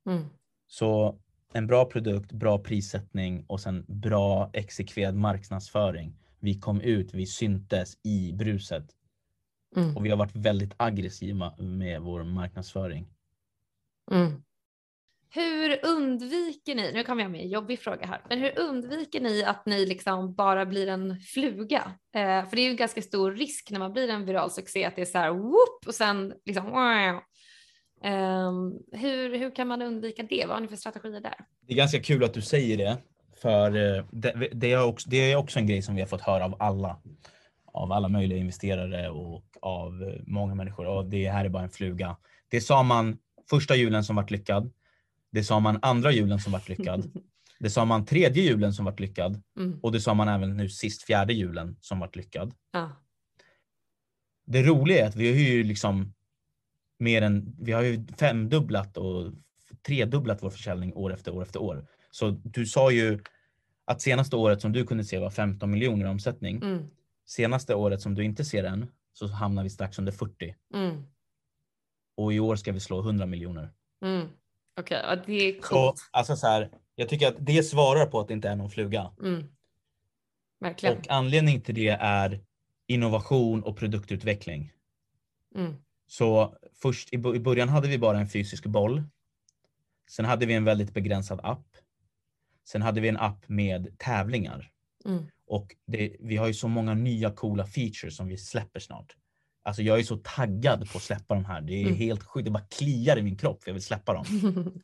Mm. Så en bra produkt, bra prissättning och sen bra exekverad marknadsföring. Vi kom ut, vi syntes i bruset Mm. och vi har varit väldigt aggressiva med vår marknadsföring. Mm. Hur undviker ni, nu kommer jag med en jobbig fråga här, men hur undviker ni att ni liksom bara blir en fluga? Eh, för det är ju en ganska stor risk när man blir en viral succé att det är så här whoop och sen liksom wow. Ehm, hur, hur kan man undvika det? Vad har ni för strategier där? Det är ganska kul att du säger det. För eh, det, det, är också, det är också en grej som vi har fått höra av alla. Av alla möjliga investerare och av eh, många människor. Och det här är bara en fluga. Det sa man första julen som vart lyckad. Det sa man andra julen som vart lyckad. Det sa man tredje julen som vart lyckad. Mm. Och det sa man även nu sist fjärde julen som vart lyckad. Ja. Det roliga är att vi har ju liksom mer än, vi har ju femdubblat och tredubblat vår försäljning år efter år efter år. Så du sa ju att senaste året som du kunde se var 15 miljoner i omsättning. Mm. Senaste året som du inte ser än så hamnar vi strax under 40. Mm. Och i år ska vi slå 100 miljoner. Mm. Okej, ja, det är Så, coolt. alltså så här, jag tycker att det svarar på att det inte är någon fluga. Mm. Verkligen. Och anledningen till det är innovation och produktutveckling. Mm. Så först i början hade vi bara en fysisk boll. Sen hade vi en väldigt begränsad app. Sen hade vi en app med tävlingar. Mm. Och det, vi har ju så många nya coola features som vi släpper snart. Alltså jag är så taggad på att släppa de här. Det är Mm. helt sjukt. Det bara kliar i min kropp för jag vill släppa dem.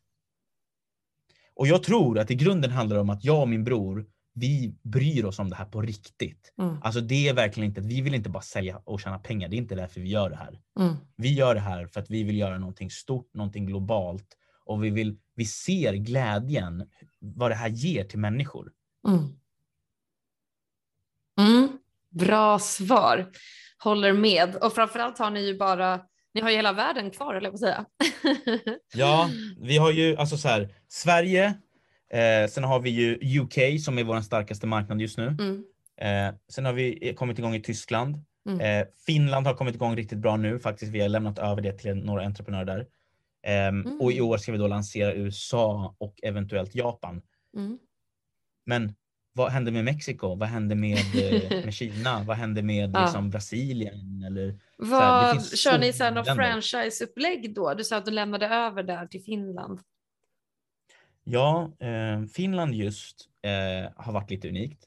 Och jag tror att i grunden handlar det om att jag och min bror, vi bryr oss om det här på riktigt. Mm. Alltså det är verkligen inte, vi vill inte bara sälja och tjäna pengar. Det är inte därför vi gör det här. Mm. Vi gör det här för att vi vill göra någonting stort, någonting globalt. Och vi, vill, vi ser glädjen, vad det här ger till människor. Mm. Mm. Bra svar. Håller med. Och framförallt har ni ju bara, ni har ju hela världen kvar, eller jag att säga. Ja, vi har ju alltså så här, Sverige, eh, sen har vi ju UK som är vår starkaste marknad just nu. Mm. Eh, sen har vi kommit igång i Tyskland. Mm. Eh, Finland har kommit igång riktigt bra nu faktiskt. Vi har lämnat över det till några entreprenörer där. Ehm, Mm. Och i år ska vi då lansera USA och eventuellt Japan. Mm. Men vad händer med Mexiko? Vad händer med, eh, med Kina? Vad händer med Ja. liksom, Brasilien? Eller, här, Vad, finns kör ni så här någon franchise-upplägg då? Du sa att du lämnade över där till Finland. Ja, eh, Finland just eh, har varit lite unikt.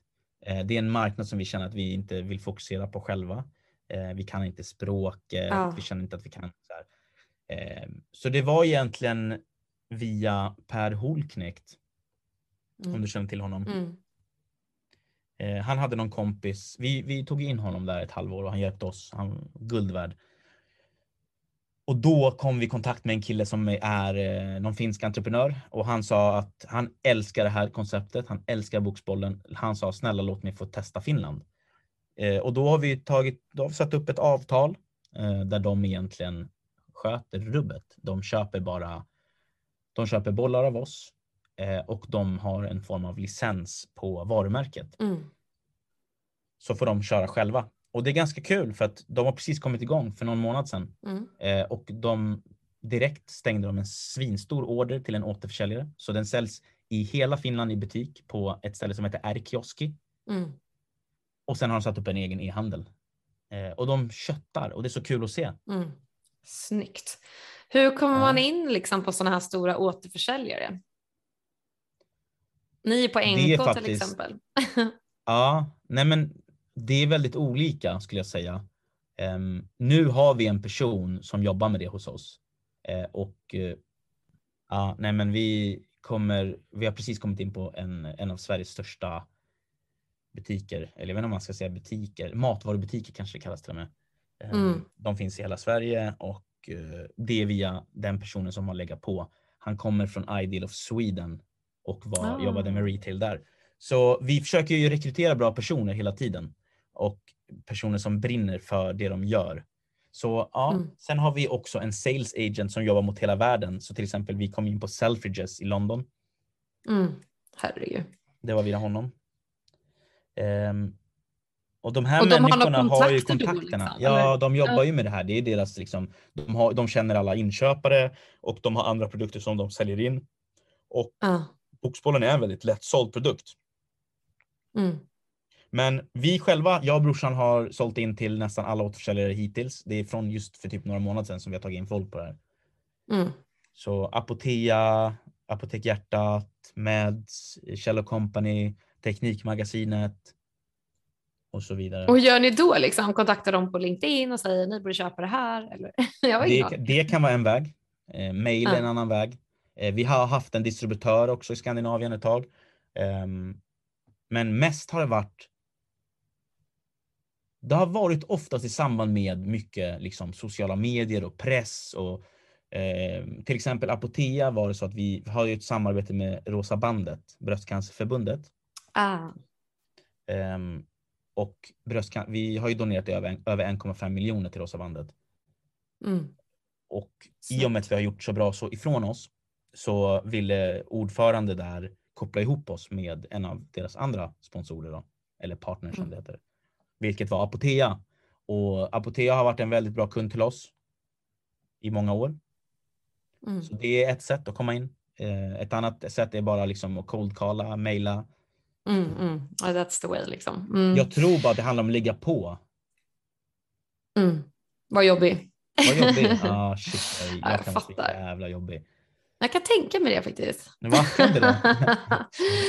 Eh, det är en marknad som vi känner att vi inte vill fokusera på själva. Eh, vi kan inte språket, Ja. vi känner inte att vi kan. Så, här. Eh, så det var egentligen via Per Holknekt, om Mm. du känner till honom. Mm. Eh, han hade någon kompis, vi, vi tog in honom där ett halvår och han hjälpte oss, han var guld värd. Och då kom vi i kontakt med en kille som är eh, någon finsk entreprenör och han sa att han älskar det här konceptet, han älskar boxbollen. Han sa snälla låt mig få testa Finland. Eh, och då har vi tagit, då har vi satt upp ett avtal eh, där de egentligen sköter rubbet. De köper bara, de köper bollar av oss eh, och de har en form av licens på varumärket Mm. så får de köra själva. Och det är ganska kul för att de har precis kommit igång för någon månad sedan Mm. eh, och de direkt stängde de en svinstor order till en återförsäljare. Så den säljs i hela Finland i butik på ett ställe som heter R-kioski Mm. och sen har de satt upp en egen e-handel. Eh, och de köttar och det är så kul att se. Mm. Snyggt. Hur kommer Ja. man in liksom på sådana här stora återförsäljare? Ni är på NK är till faktiskt- exempel. Ja, nej men det är väldigt olika skulle jag säga. Ehm, nu har vi en person som jobbar med det hos oss. Eh, och eh, ja, nej men vi kommer, vi har precis kommit in på en, en av Sveriges största butiker, eller jag vet inte om man ska säga butiker, matvarubutiker kanske det kallas till och med. Ehm, Mm. De finns i hela Sverige och eh, det är via den personen som har legat på. Han kommer från Ideal of Sweden och var, Ah. jobbade med retail där. Så vi försöker ju rekrytera bra personer hela tiden och personer som brinner för det de gör. Så ja, Mm. sen har vi också en sales agent som jobbar mot hela världen. Så till exempel vi kom in på Selfridges i London. Mm. Herregud. Det var via honom. Ehm, och de här Och de har människorna har ju kontakter då, kontakterna. liksom, ja, eller? de jobbar ju med det här. Det är deras liksom, de, har, de känner alla inköpare och de har andra produkter som de säljer in. Och Ja. Boxbollen är en väldigt lättsåld produkt. Mm. Men vi själva, jag och brorsan har sålt in till nästan alla återförsäljare hittills. Det är från just för typ några månader sedan som vi har tagit in folk på det här. Mm. Så Apotea, Apotek Hjärtat, Meds, Kjell Company, Teknikmagasinet och så vidare. Och hur gör ni då? Liksom? Kontaktar dem på LinkedIn och säger ni borde köpa det här? Eller? Det, det kan vara en väg. Eh, mail är Ja. en annan väg. Eh, vi har haft en distributör också i Skandinavien ett tag. Ehm, men mest har det varit det har varit oftast i samband med mycket liksom, sociala medier och press. Och, eh, till exempel Apotea var det så att vi har ju ett samarbete med Rosa bandet, Bröstcancerförbundet. Ah. Ehm, och bröstcan- vi har ju donerat över, över 1,5 miljoner till Rosa bandet. Mm. Och i och med att vi har gjort så bra så ifrån oss så ville ordförande där koppla ihop oss med en av deras andra sponsorer då, eller partners som Mm. det heter. Vilket var Apotea. Och Apotea har varit en väldigt bra kund till oss i många år. Mm. Så det är ett sätt att komma in. Eh, Ett annat sätt är bara liksom att cold calla, mejla. Mm, mm. That's the way liksom. Mm. Jag tror bara att det handlar om att ligga på. Mm. Vad jobbig. Vad jobbig. Ah, shit, jag, Ja, jag jag kan fattar. jävla jobbig. Jag kan tänka mig det faktiskt. Vad kan det då?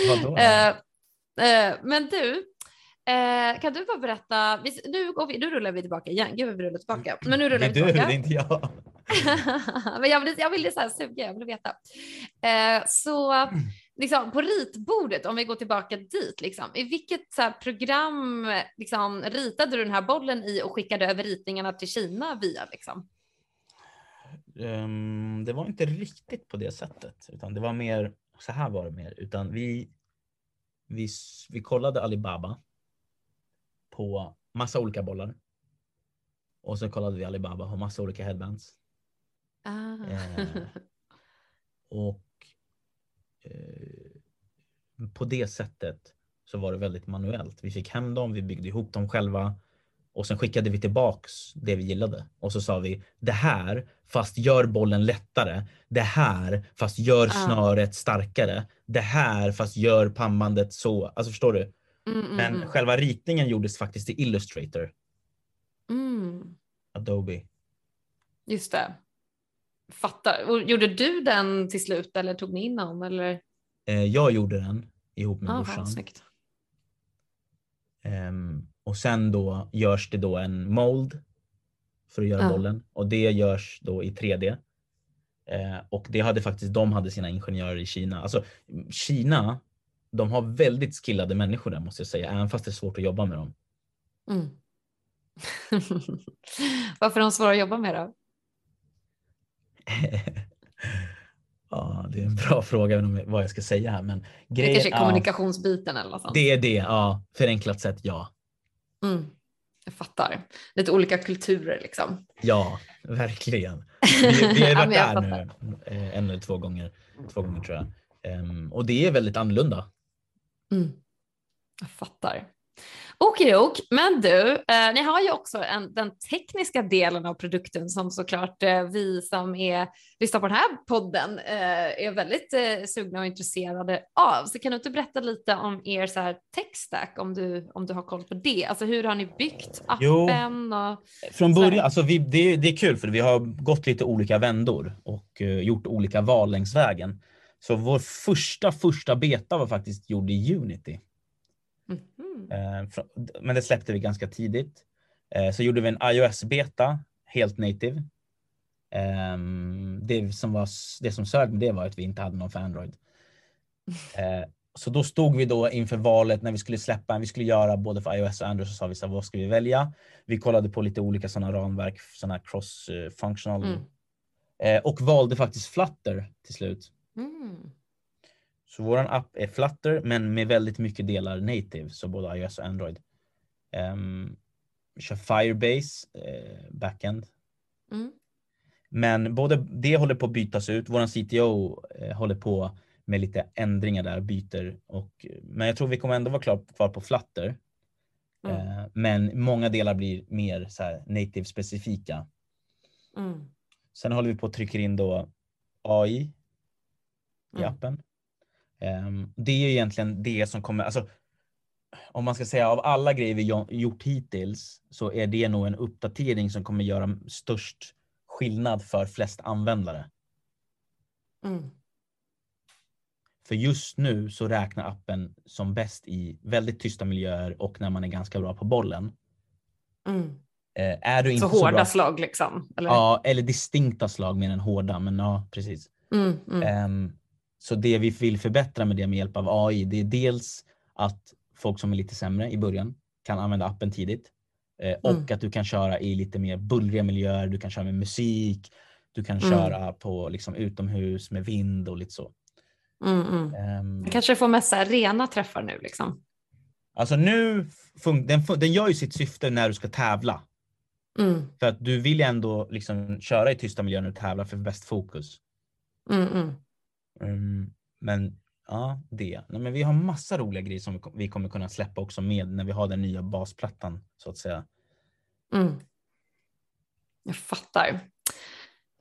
Vadå? då? Eh, eh, men du, eh, kan du bara berätta, vi, nu, går vi, nu rullar vi tillbaka igen, gud vi rullar tillbaka. Men nu det rullar är vi du, det tillbaka. är inte jag. men jag vill, jag vill så här suga, jag vill veta. Eh, så liksom, på ritbordet, om vi går tillbaka dit, liksom, i vilket så här, program liksom, ritade du den här bollen i och skickade över ritningarna till Kina via? Liksom? Ehm, det var inte riktigt på det sättet, utan det var mer, så här var det mer, utan vi, vi, vi kollade Alibaba på massa olika bollar. Och så kollade vi Alibaba på massa olika headbands. Ah. Eh, och eh, på det sättet så var det väldigt manuellt. Vi fick hem dem, vi byggde ihop dem själva och sen skickade vi tillbaks det vi gillade. Och så sa vi det här fast gör bollen lättare. Det här fast gör snöret starkare. Det här fast gör pannbandet så. Alltså förstår du? Mm, mm, Men mm. själva ritningen gjordes faktiskt i Illustrator, Mm. Adobe. Just det. Fattar. Och gjorde du den till slut eller tog ni in någon? Eller? Eh, jag gjorde den ihop med Ah, brorsan. fan, snyggt. Ehm, och sen då görs det då en mold för att göra Ja. bollen och det görs då i 3D. Eh, och det hade faktiskt, de hade sina ingenjörer i Kina. Alltså Kina, de har väldigt skillade människor där måste jag säga, även fast det är svårt att jobba med dem. Mm. Varför är de svåra att jobba med då? ja, det är en bra fråga, vad jag ska säga här. Men Det kanske är kommunikationsbiten eller något sånt. det är det, ja. Förenklat sett, ja. Mm. Jag fattar. Lite olika kulturer liksom. Ja, verkligen. Vi, vi har ju Ja, varit jag där nu eh, en eller två gånger. Två gånger tror jag. Ehm, och det är väldigt annorlunda. Mm. Jag fattar. Okej, men du, eh, ni har ju också en, den tekniska delen av produkten som såklart eh, vi som är, lyssnar på den här podden eh, är väldigt eh, sugna och intresserade av. Så kan du inte berätta lite om er så här tech stack om du, om du har koll på det? Alltså hur har ni byggt Jo. appen? Och, Från början, alltså vi, det, det är kul för vi har gått lite olika vändor och eh, gjort olika val längs vägen. Så vår första, första beta var faktiskt gjord i Unity. Fr- men det släppte vi ganska tidigt. Eh, så gjorde vi en iOS-beta, helt native. Ehm, det, som var, det som sög med det var att vi inte hade någon för Android. Eh, så då stod vi då inför valet när vi skulle släppa, vi skulle göra både för iOS och Android, så sa vi så här, vad ska vi välja? Vi kollade på lite olika sådana ramverk, sådana cross-functional. Mm. Och valde faktiskt Flutter till slut. Mm. Så våran app är Flutter men med väldigt mycket delar native, så både iOS och Android. Um, kör Firebase eh, backend. Mm. Men både det håller på att bytas ut. Våran CTO eh, håller på med lite ändringar där, byter. Och, men jag tror vi kommer ändå vara klar, kvar på Flutter. Mm. Eh, men många delar blir mer så här, native specifika. Mm. Sen håller vi på att trycka in då AI i Mm. appen. Ehm, det är ju egentligen det som kommer, alltså om man ska säga av alla grejer vi jo- gjort hittills så är det nog en uppdatering som kommer göra störst skillnad för flest användare. Mm. För just nu så räknar appen som bäst i väldigt tysta miljöer och när man är ganska bra på bollen. Mm. Eh, är du Så inte så, hårda bra, slag liksom? Eller? ja, eller distinkta slag mer än hårda, men ja, precis. Mm. Mm. Så det vi vill förbättra med det med hjälp av AI, det är dels att folk som är lite sämre i början kan använda appen tidigt. Eh, och Mm. att du kan köra i lite mer bullriga miljöer, du kan köra med musik, du kan Mm. köra på liksom utomhus med vind och lite så. Mm. Mm. Ehm, Kanske får mest rena träffar nu liksom. Alltså nu, den, den gör ju sitt syfte när du ska tävla. Mm. För att du vill ju ändå liksom köra i tysta miljöer när du tävlar för bäst fokus. Mm. Mm, men Ja, det. Nej, men vi har massa roliga grejer som vi kommer kunna släppa också med när vi har den nya basplattan så att säga. Mm. Jag fattar.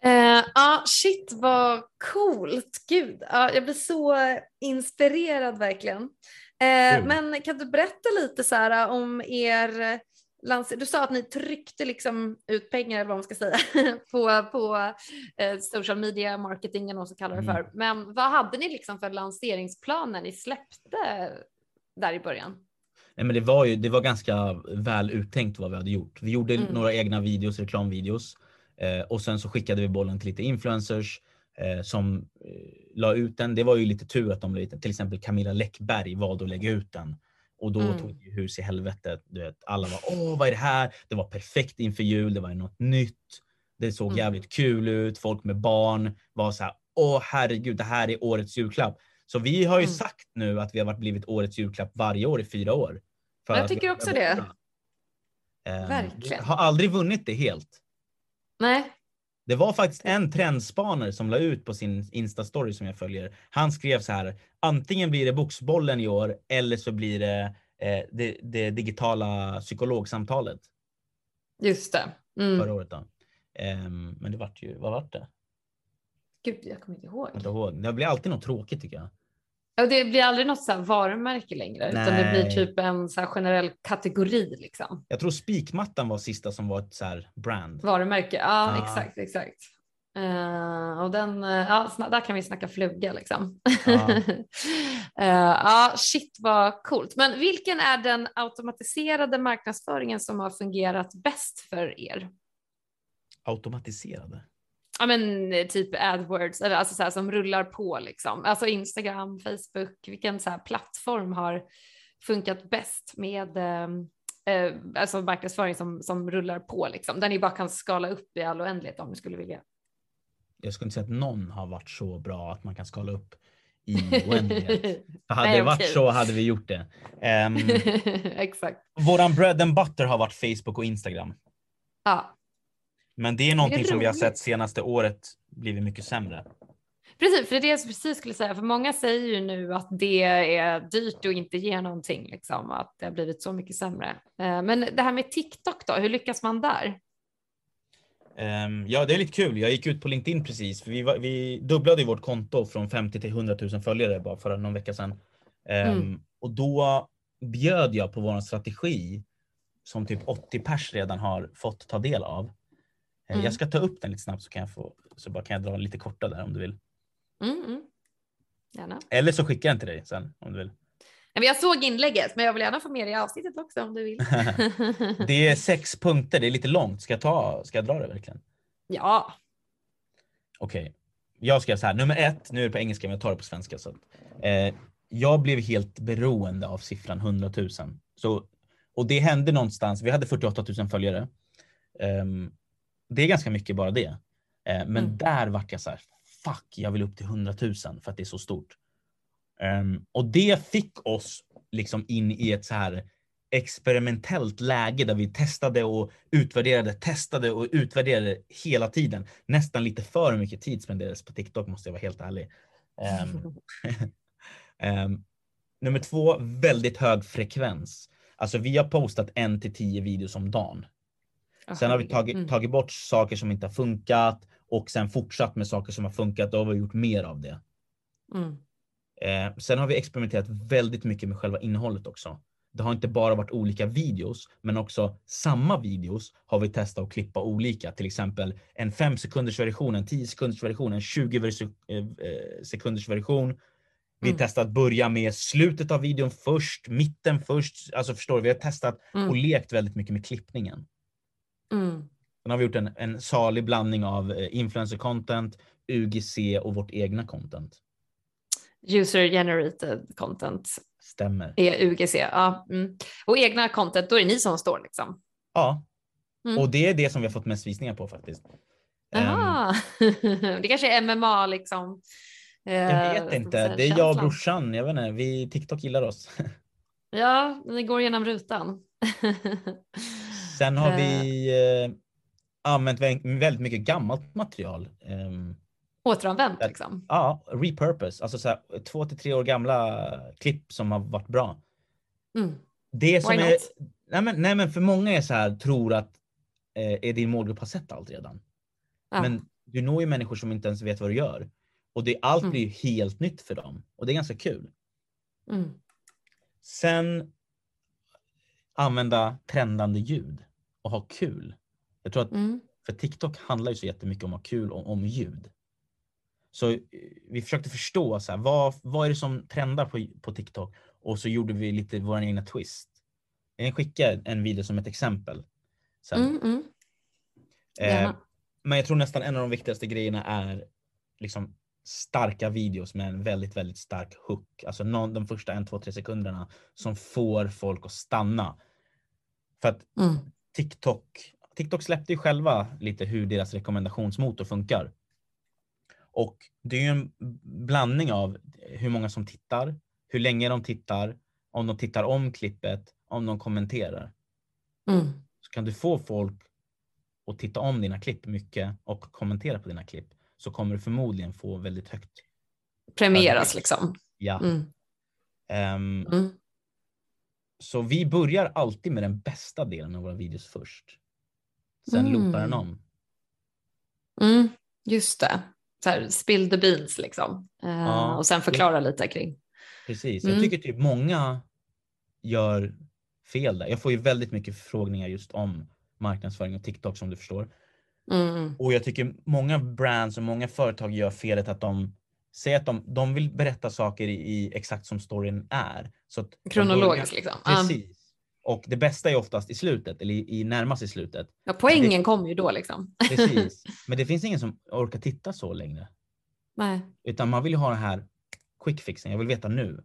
Ja, uh, shit vad coolt. Gud, uh, jag blir så inspirerad verkligen. Uh, men kan du berätta lite så här, om er du sa att ni tryckte liksom ut pengar, eller vad man ska säga, på, på eh, social media marketing eller vad man kallar det för. Mm. Men vad hade ni liksom för lanseringsplaner ni släppte där i början? Nej, men det var ju det var ganska väl uttänkt vad vi hade gjort. Vi gjorde mm. några egna videos, reklamvideos eh, och sen så skickade vi bollen till lite influencers eh, som eh, la ut den. Det var ju lite tur att de la ut den. Till exempel Camilla Läckberg valde att lägga ut den och då mm. tog det hus i helvetet. Du vet, alla var åh vad är det här? Det var perfekt inför jul, det var något nytt. Det såg mm. jävligt kul ut. Folk med barn var så här, åh herregud, det här är årets julklapp. Så vi har ju mm. sagt nu att vi har varit blivit årets julklapp varje år i fyra år. jag tycker också det. Um, Verkligen. Har aldrig vunnit det helt. Nej. Det var faktiskt en trendspanare som la ut på sin Insta-story som jag följer. Han skrev så här, antingen blir det boxbollen i år eller så blir det eh, det, det, digitala psykologsamtalet. Just det. Mm. Förra året då. Um, men det vart ju, vad vart det? Gud, jag kommer inte ihåg. Inte ihåg. Det blir alltid något tråkigt tycker jag. Ja, det blir aldrig något så här varumärke längre, Nej. utan det blir typ en så generell kategori. Liksom. Jag tror spikmattan var sista som var ett så här brand. Varumärke, ja ah. exakt, exakt. Uh, och den, uh, ja, där kan vi snacka fluga liksom. Ja. uh, uh, shit vad coolt. Men vilken är den automatiserade marknadsföringen som har fungerat bäst för er? Automatiserade? Ja men eh, typ AdWords, eller alltså så här, som rullar på liksom. Alltså Instagram, Facebook, vilken så här plattform har funkat bäst med ehm, eh, alltså marknadsföring som, som rullar på liksom. Där ni bara kan skala upp i all oändlighet om ni skulle vilja. Jag skulle inte säga att någon har varit så bra att man kan skala upp i oändlighet. hade Nej, det varit okay. så hade vi gjort det. Um, Exakt. Våran bread and butter har varit Facebook och Instagram. Ja. Men det är någonting det som vi har sett senaste året blivit mycket sämre. Precis, för det är det jag precis skulle säga, för många säger ju nu att det är dyrt och inte ger någonting, liksom, att det har blivit så mycket sämre. Eh, men det här med TikTok då, hur lyckas man där? Um, ja, det är lite kul. Jag gick ut på LinkedIn precis, för vi, var, vi dubblade vårt konto från 50 till 100 000 följare bara för någon vecka sedan. Um, mm. Och då bjöd jag på vår strategi som typ 80 pers redan har fått ta del av. Eh, mm. Jag ska ta upp den lite snabbt så kan jag, få, så bara kan jag dra lite korta där om du vill. Mm, mm. Gärna. Eller så skickar jag den till dig sen om du vill. Jag såg inlägget men jag vill gärna få med det i avsnittet också om du vill. det är sex punkter, det är lite långt. Ska jag, ta, ska jag dra det verkligen? Ja. Okej. Okay. Jag ska så här, nummer ett, nu är det på engelska men jag tar det på svenska. Så, eh, jag blev helt beroende av siffran 100 000. Så, och det hände någonstans, vi hade 48 000 följare. Um, det är ganska mycket bara det. Eh, men mm. där vart jag så här, fuck, jag vill upp till 100 000 för att det är så stort. Um, och det fick oss liksom in i ett så här experimentellt läge där vi testade och utvärderade, testade och utvärderade hela tiden. Nästan lite för mycket tid spenderades på TikTok måste jag vara helt ärlig. Um, um, nummer två, väldigt hög frekvens. Alltså vi har postat en till tio videos om dagen. Sen har vi tagit, mm. tagit bort saker som inte har funkat och sen fortsatt med saker som har funkat. Då har vi gjort mer av det. Mm. Eh, sen har vi experimenterat väldigt mycket med själva innehållet också. Det har inte bara varit olika videos, men också samma videos har vi testat att klippa olika. Till exempel en 5 sekunders version, en 10 sekunders version, en 20 eh, eh, sekunders version. Vi mm. testat att börja med slutet av videon först, mitten först. Alltså förstår du? Vi har testat mm. och lekt väldigt mycket med klippningen. Mm. Sen har vi gjort en, en salig blandning av eh, influencer content, UGC och vårt egna content. User generated content. Stämmer. Är UGC, ja. Mm. Och egna content, då är det ni som står liksom? Ja. Mm. Och det är det som vi har fått mest visningar på faktiskt. Um, det kanske är MMA liksom? Jag vet eh, inte. Det är jag och brorsan. Jag vet inte. Vi, TikTok gillar oss. ja, ni går genom rutan. Sen har vi eh, använt väldigt mycket gammalt material. Um, Återanvänt liksom? Ja, repurpose. Alltså så här, två till tre år gamla klipp som har varit bra. Mm. Det som Why är, not? nej men, nej men för många är så här, tror att eh, är din målgrupp har sett allt redan. Ja. Men du når ju människor som inte ens vet vad du gör. Och det, allt Mm. blir ju helt nytt för dem. Och det är ganska kul. Mm. Sen använda trendande ljud och ha kul. Jag tror att Mm. för TikTok handlar ju så jättemycket om att ha kul om, om ljud. Så eh, vi försökte förstå så här, vad, vad är det som trendar på, på TikTok och så gjorde vi lite vår egna twist. Jag kan skicka en video som ett exempel. Sen. Mm. Mm. Eh, men jag tror nästan en av de viktigaste grejerna är liksom starka videos med en väldigt, väldigt stark hook. Alltså någon, de första en, två, tre sekunderna som får folk att stanna. För att Mm. TikTok, TikTok släppte ju själva lite hur deras rekommendationsmotor funkar. Och det är ju en blandning av hur många som tittar, hur länge de tittar, om de tittar om klippet, om de kommenterar. Mm. Så kan du få folk att titta om dina klipp mycket och kommentera på dina klipp så kommer du förmodligen få väldigt högt. Premieras liksom. Ja. Mm. Ehm, Mm. Så vi börjar alltid med den bästa delen av våra videos först. Sen Mm. loopar den om. Mm. Just det. Så här, spill the beans liksom. Eh, Ja. Och sen förklara lite kring. Precis. Mm. Jag tycker typ många gör fel där. Jag får ju väldigt mycket förfrågningar just om marknadsföring och TikTok som du förstår. Mm. Och jag tycker många brands och många företag gör felet att de säger att de, de vill berätta saker i, i exakt som storyn är. Så att Kronologiskt liksom. Precis. Och det bästa är oftast i slutet, eller i, i närmast i slutet. Ja, poängen kommer ju då liksom. Precis. Men det finns ingen som orkar titta så längre. Nej. Utan man vill ju ha den här quick fixen, jag vill veta nu.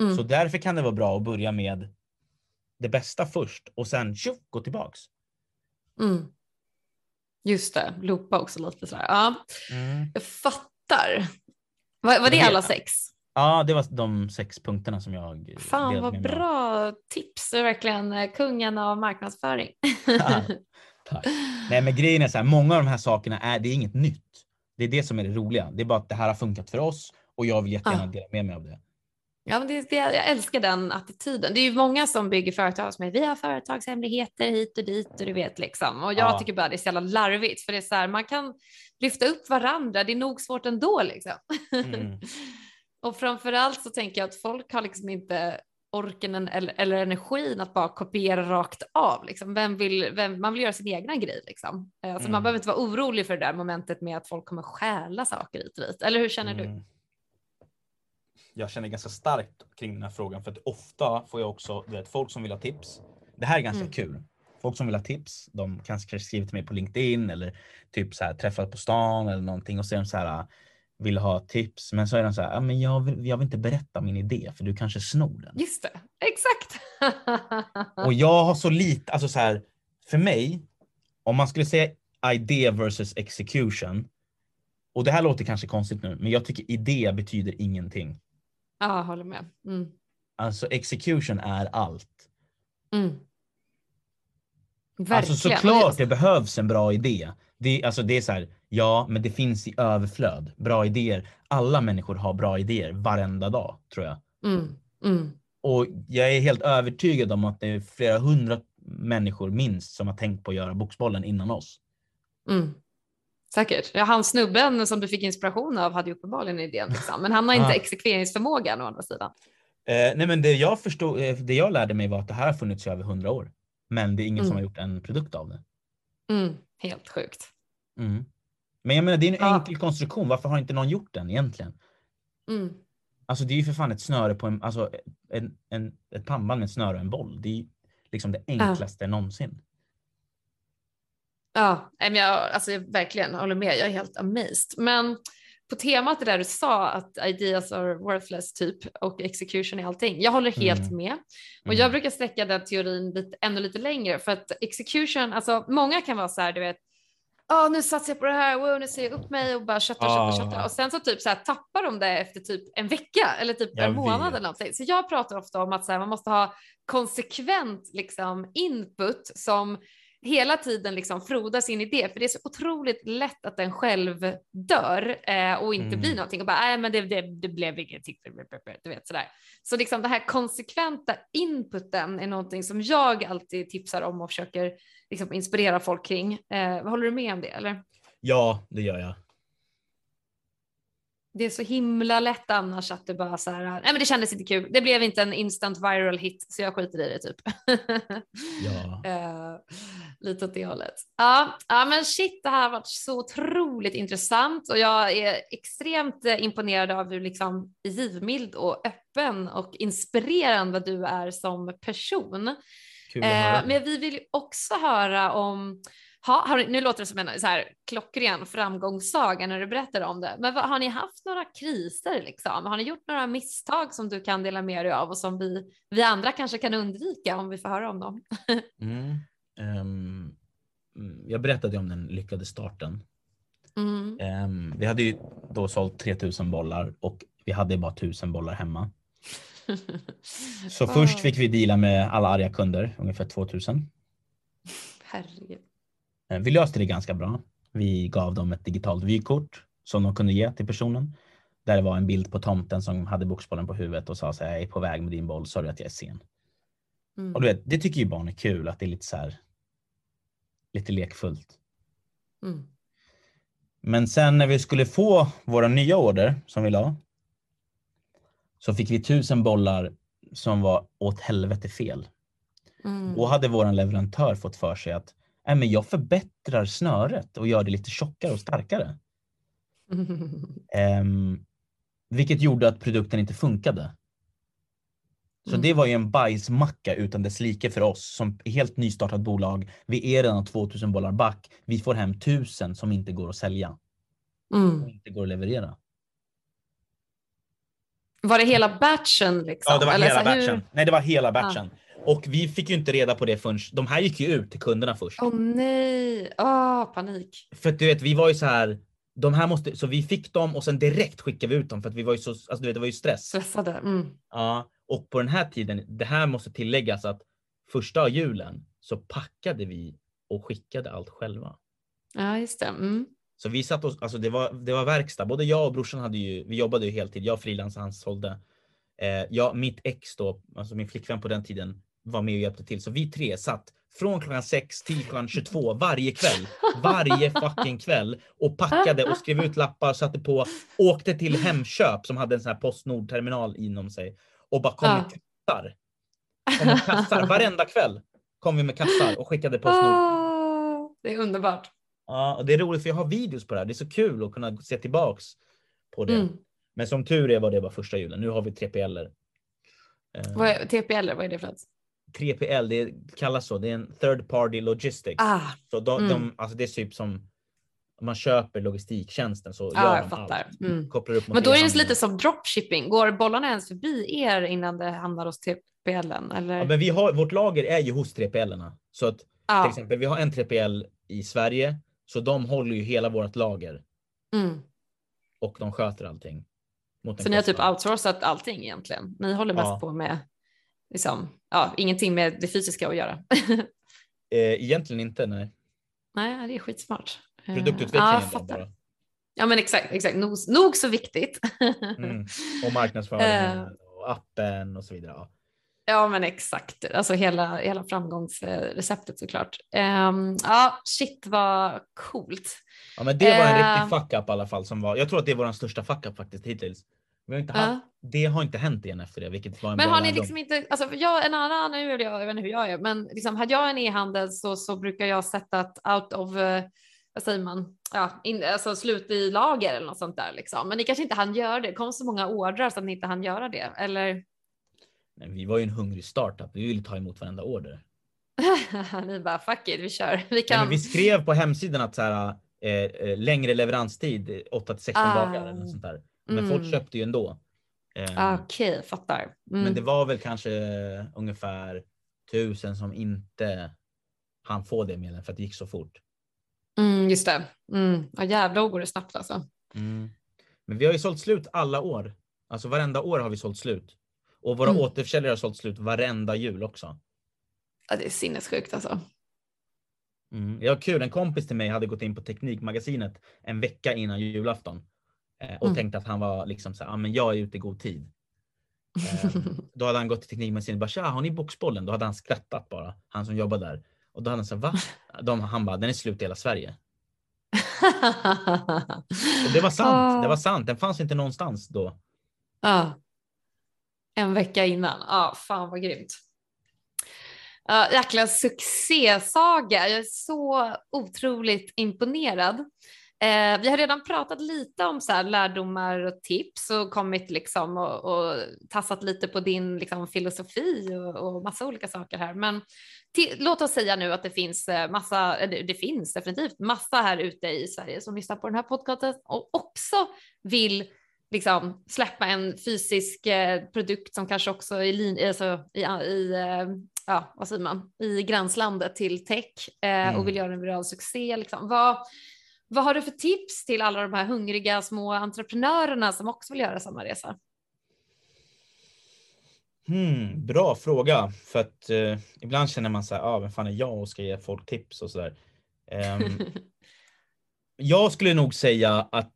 Mm. Så därför kan det vara bra att börja med det bästa först och sen tjoff, gå tillbaks. Mm. Just det, loopa också lite sådär. Ja, jag fattar. Var, var det alla sex? Ja, det var de sex punkterna som jag Fan vad bra tips. Du är verkligen eh, kungen av marknadsföring. Tack. Nej men grejen är så här, många av de här sakerna är, det är inget nytt. Det är det som är det roliga. Det är bara att det här har funkat för oss och jag vill jättegärna Ah. dela med mig av det. Ja, men det, det, jag älskar den attityden. Det är ju många som bygger företag som är vi har företagshemligheter hit och dit och du vet liksom. Och jag Ja. tycker bara det är så jävla larvigt för det är så här, man kan lyfta upp varandra. Det är nog svårt ändå liksom. Mm. och framförallt så tänker jag att folk har liksom inte orken en- eller, eller energin att bara kopiera rakt av. Liksom. Vem vill, vem, man vill göra sin egna grej. Liksom. Eh, Så Mm. man behöver inte vara orolig för det där momentet med att folk kommer stjäla saker hit och dit. Eller hur känner du? Jag känner ganska starkt kring den här frågan för att ofta får jag också du vet, folk som vill ha tips. Det här är ganska Mm. kul. Folk som vill ha tips, de kanske skriver till mig på LinkedIn eller typ så här träffat på stan eller någonting och så är de så här vill ha tips men så är de så här, ja, men jag vill, jag vill inte berätta min idé för du kanske snor den. Just det, exakt. Och jag har så lite, alltså så här, för mig, om man skulle säga idé versus execution. Och det här låter kanske konstigt nu, men jag tycker idé betyder ingenting. Ja, håller med. Mm. Alltså execution är allt. Mm. Verkligen. Alltså såklart det behövs en bra idé. Det, alltså det är så här, ja, men det finns i överflöd. Bra idéer. Alla människor har bra idéer varenda dag, tror jag. Mm. Mm. Och jag är helt övertygad om att det är flera hundra människor minst som har tänkt på att göra boxbollen innan oss. Mm. Säkert. Ja, han snubben som du fick inspiration av hade ju uppenbarligen idén, liksom. men han har inte Ah. exekveringsförmågan å andra sidan. Eh, nej men det jag förstod, eh, det jag lärde mig var att det här har funnits i över hundra år. Men det är ingen som Mm. har gjort en produkt av det. Mm. Helt sjukt. Mm. Men jag menar det är en Ja. enkel konstruktion, varför har inte någon gjort den egentligen? Mm. Alltså det är ju för fan ett snöre på en, alltså en, en, ett pannband med ett snöre och en boll. Det är liksom det enklaste någonsin. Ja, jag, alltså, jag verkligen håller med. Jag är helt amazed. Men på temat det där du sa att ideas are worthless typ och execution är allting. Jag håller helt Mm. med. Och Mm. jag brukar sträcka den teorin lite, ännu lite längre för att execution, alltså många kan vara så här, du vet, ja nu satsar jag på det här, wow, nu ser jag upp mig och bara köttar, Ah. köttar, köttar. Och sen så typ så här tappar de det efter typ en vecka eller typ Jag en månad vet. eller någonting. Så jag pratar ofta om att så här, man måste ha konsekvent liksom input som hela tiden liksom froda sin idé, för det är så otroligt lätt att den själv dör eh, och inte Mm. blir någonting och bara, nej men det, det, det blev ingenting, du vet sådär. Så liksom det här konsekventa inputen är någonting som jag alltid tipsar om och försöker liksom inspirera folk kring. Eh, håller du med om det eller? Ja, det gör jag. Det är så himla lätt annars att det bara så här, nej men det kändes inte kul, det blev inte en instant viral hit så jag skiter i det typ. Ja. Eh, lite åt det hållet. Ja, ja, men shit, det här har varit så otroligt intressant och jag är extremt eh, imponerad av hur liksom givmild och öppen och inspirerande du är som person. Kul. Eh, men vi vill ju också höra om ha, ni- nu låter det som en så här klockren framgångssaga när du berättar om det, men vad, har ni haft några kriser liksom? Har ni gjort några misstag som du kan dela med dig av och som vi, vi andra kanske kan undvika om vi får höra om dem? Mm. Mm, jag berättade om den lyckade starten. Mm. Ehm, vi hade ju då sålt 3000 bollar och vi hade bara 1000 bollar hemma. Så först fick vi deala med alla arga kunder, ungefär 2000. Herregud. Eh, Vi löste det ganska bra. Vi gav dem ett digitalt vykort som de kunde ge till personen. Där det var en bild på tomten som hade boxbollen på huvudet och sa så här, jag är på väg med din boll, sorry att jag är sen. Mm. Och du vet, det tycker ju barn är kul att det är lite så här, lite lekfullt. Mm. Men sen när vi skulle få våra nya order som vi la. Så fick vi tusen bollar som var åt helvete fel. Mm. Då hade våran leverantör fått för sig att Nej, men jag förbättrar snöret och gör det lite tjockare och starkare. Ehm, vilket gjorde att produkten inte funkade. Så Mm. det var ju en bajsmacka utan dess like för oss som helt nystartat bolag. Vi är redan 2000 bollar back. Vi får hem 1000 som inte går att sälja Mm. inte går att leverera. Var det hela batchen liksom? Ja, det var Eller hela så här, hur- batchen. Nej, det var hela batchen. Och vi fick ju inte reda på det förrän de här gick ju ut till kunderna först. Åh nej, åh panik. För du vet, vi var ju så här. De här måste, så vi fick dem och sen direkt skickade vi ut dem för att vi var ju så, alltså du vet, det var ju stress. Stressade. Mm. Ja, och på den här tiden, det här måste tilläggas att första julen så packade vi och skickade allt själva. Ja, just det. Mm. Så vi satt oss, alltså det var, det var verkstad. Både jag och brorsan hade ju, vi jobbade ju heltid. Jag frilansade, han sålde. Eh, jag, mitt ex då, alltså min flickvän på den tiden, var med och hjälpte till. Så vi tre satt från klockan 6 till klockan 22 varje kväll. Varje fucking kväll. Och packade och skrev ut lappar, satte på, åkte till Hemköp som hade en sån här Postnord-terminal inom sig. Och bara kom Ja. med kassar. Kom med kassar. Varenda kväll kom vi med kassar och skickade Postnord. Åh, det är underbart. Ja, och det är roligt för jag har videos på det här. Det är så kul att kunna se tillbaks på det. Mm. Men som tur är var det bara första julen. Nu har vi 3PL. Eh, Vad är, TPL, vad är det för något? 3PL, det kallas så. Det är en third party logistics. Ah, Så de, mm. de, alltså det är typ som om man köper logistiktjänsten så Ja, gör de fattar. allt. Mm. Kopplar upp men då är det lite som dropshipping. Går bollarna ens förbi er innan det hamnar hos TPL? Eller? Ja, men vi har, vårt lager är ju hos 3PL. Så att till Ja. exempel, vi har en 3PL i Sverige. Så de håller ju hela vårt lager Mm. och de sköter allting. Så ni har typ outsourcat allting egentligen? Ni håller mest Ja. på med liksom, ja, ingenting med det fysiska att göra? Eh, egentligen inte, nej. Nej, det är skitsmart. Eh, Produktutvecklingen ja, bara. Ja, men exakt, exakt. Nog, nog så viktigt. Mm. Och marknadsföringen och appen och så vidare. Ja. Ja, men exakt. Alltså hela, hela framgångsreceptet såklart. Um, ja, shit vad coolt. ja, men det var en Eh. riktig fuck up i alla fall. Som var, jag tror att det är vår största fuck up faktiskt hittills. Vi har inte Ja. haft, det har inte hänt igen efter det, vilket var en Men har ni liksom inte, alltså jag, en annan, nu är jag, jag vet inte hur jag är, men liksom, hade jag en e-handel så, så brukar jag sätta att out of, eh, vad säger man, ja, in, alltså slut i lager eller något sånt där liksom. Men ni kanske inte hann göra det, det kom så många ordrar så att ni inte hann göra det, eller? Nej, vi var ju en hungrig startup. Vi ville ta emot varenda order. ni bara fuck it, vi kör, vi Nej, kan. men vi skrev på hemsidan att så här, eh, eh, längre leveranstid, eh, 8 till 16 Ah. dagar eller sånt där. Men Mm. folk köpte ju ändå. Eh, Okej, fattar. Mm. Men det var väl kanske ungefär tusen som inte han få det medlen för att det gick så fort. Mm, just det. Mm. Ja, jävlar går det snabbt alltså. Men vi har ju sålt slut alla år. Alltså varenda år har vi sålt slut. Och våra Mm. återförsäljare har sålt slut varenda jul också. Ja, det är sinnessjukt alltså. Mm. Ja, kul. En kompis till mig hade gått in på Teknikmagasinet en vecka innan julafton eh, och mm. tänkte att han var liksom så här, ah, men jag är ute i god tid. Eh, då hade han gått till Teknikmagasinet och bara, tja, har ni boxbollen? Då hade han skrattat bara, han som jobbar där. Och då hade han sagt, va? De, han bara, den är slut i hela Sverige. och det var sant, det var sant. Den fanns inte någonstans då. Ja. En vecka innan. Ja, fan vad grymt. Uh, jäkla succésaga. Jag är så otroligt imponerad. Eh, vi har redan pratat lite om så här lärdomar och tips och kommit liksom och, och tassat lite på din liksom, filosofi och, och massa olika saker här. Men låt oss säga nu att det finns eh, massa, eh, det, det finns definitivt massa här ute i Sverige som lyssnar på den här podcasten och också vill liksom släppa en fysisk eh, produkt som kanske också är lin, alltså, i, i eh, ja, vad säger man, i gränslandet till tech eh, mm. och vill göra en viral succé. Liksom. Vad, vad har du för tips till alla de här hungriga små entreprenörerna som också vill göra samma resa? Hmm, bra fråga, för att eh, ibland känner man så här, ah, vem fan är jag och ska ge folk tips och sådär. Um, jag skulle nog säga att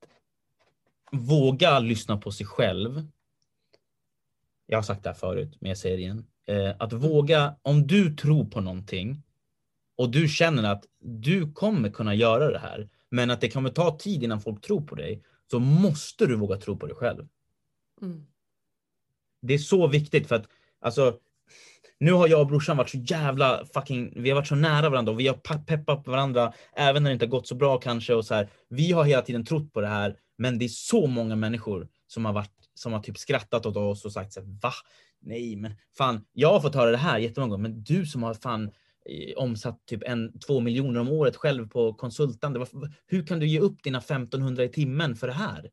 våga lyssna på sig själv. Jag har sagt det här förut, men jag säger det igen. Att våga, om du tror på någonting och du känner att du kommer kunna göra det här, men att det kommer ta tid innan folk tror på dig, så måste du våga tro på dig själv. Mm. Det är så viktigt för att alltså, nu har jag och brorsan varit så jävla fucking, vi har varit så nära varandra och vi har peppat varandra även när det inte har gått så bra kanske och så här. Vi har hela tiden trott på det här, men det är så många människor som har varit, som har typ skrattat åt oss och sagt så här, va? Nej, men fan, jag har fått höra det här jättemånga gånger, men du som har fan omsatt typ en, två miljoner om året själv på konsultande. Hur kan du ge upp dina 1500 i timmen för det här?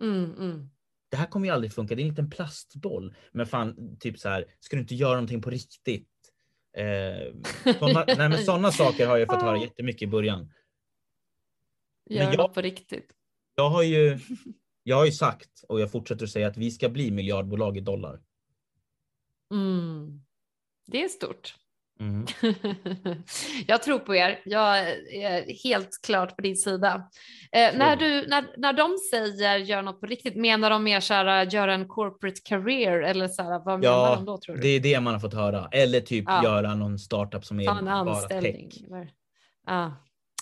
Mm, mm. Det här kommer ju aldrig funka. Det är en liten plastboll. Men fan, typ så här, ska du inte göra någonting på riktigt? Eh, såna, nej, men sådana saker har jag fått höra jättemycket i början. Gör men jag, på riktigt. Jag har ju, jag har ju sagt och jag fortsätter att säga att vi ska bli miljardbolag i dollar. Mm. Det är stort. Mm. jag tror på er. Jag är helt klart på din sida. Eh, när, du, när, när de säger gör något på riktigt, menar de mer så här, göra en corporate career eller så här, vad ja, menar de då tror du? det är det man har fått höra. Eller typ ja. göra någon startup som är bara anställning. tech. Ja.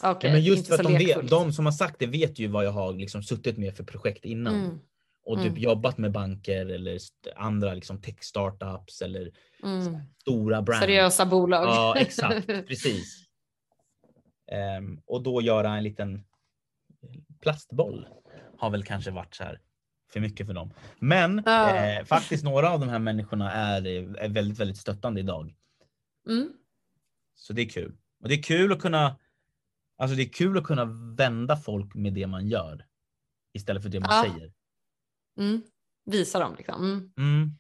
Okay, ja, men just för att de, vet, de, som har sagt det vet ju vad jag har liksom suttit med för projekt innan. Mm och typ mm. jobbat med banker eller andra liksom tech startups eller mm. stora brands. Seriösa bolag. Ja, exakt. Precis. Um, och då göra en liten plastboll har väl kanske varit så här för mycket för dem. Men ja. eh, faktiskt några av de här människorna är, är väldigt, väldigt stöttande idag. Mm. Så det är kul. Och det är kul att kunna Alltså det är kul att kunna vända folk med det man gör istället för det man ja. säger. Mm. Visa dem liksom. Mm. Mm.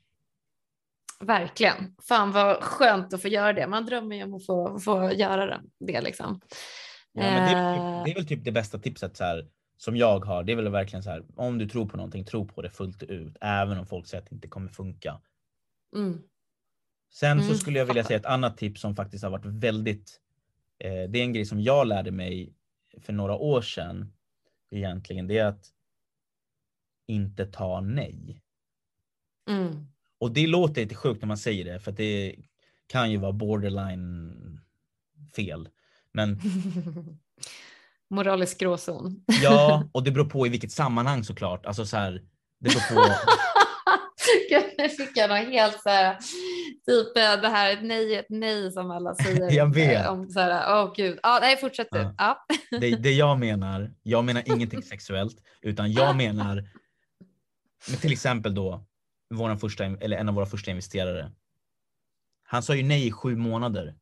Verkligen. Fan vad skönt att få göra det. Man drömmer ju om att få, få göra det liksom. Ja, men det, är, typ, det är väl typ det bästa tipset så här, som jag har. Det är väl verkligen så här, om du tror på någonting, tro på det fullt ut. Även om folk säger att det inte kommer funka. Mm. Sen så mm. skulle jag vilja säga ett annat tips som faktiskt har varit väldigt, eh, det är en grej som jag lärde mig för några år sedan egentligen. Det är att inte ta nej. Mm. Och det låter lite sjukt när man säger det, för det kan ju vara borderline fel. Men... Moralisk gråzon. ja, och det beror på i vilket sammanhang såklart. Alltså så här, det beror på... Jag fick jag något helt så här, typ eh, det här ett nej, ett nej som alla säger. jag vet. Om så här, oh, gud. Ja, nej, fortsätt du. Ja. ja. det, det jag menar, jag menar ingenting sexuellt, utan jag menar men till exempel då, våran första, eller en av våra första investerare. Han sa ju nej i sju månader.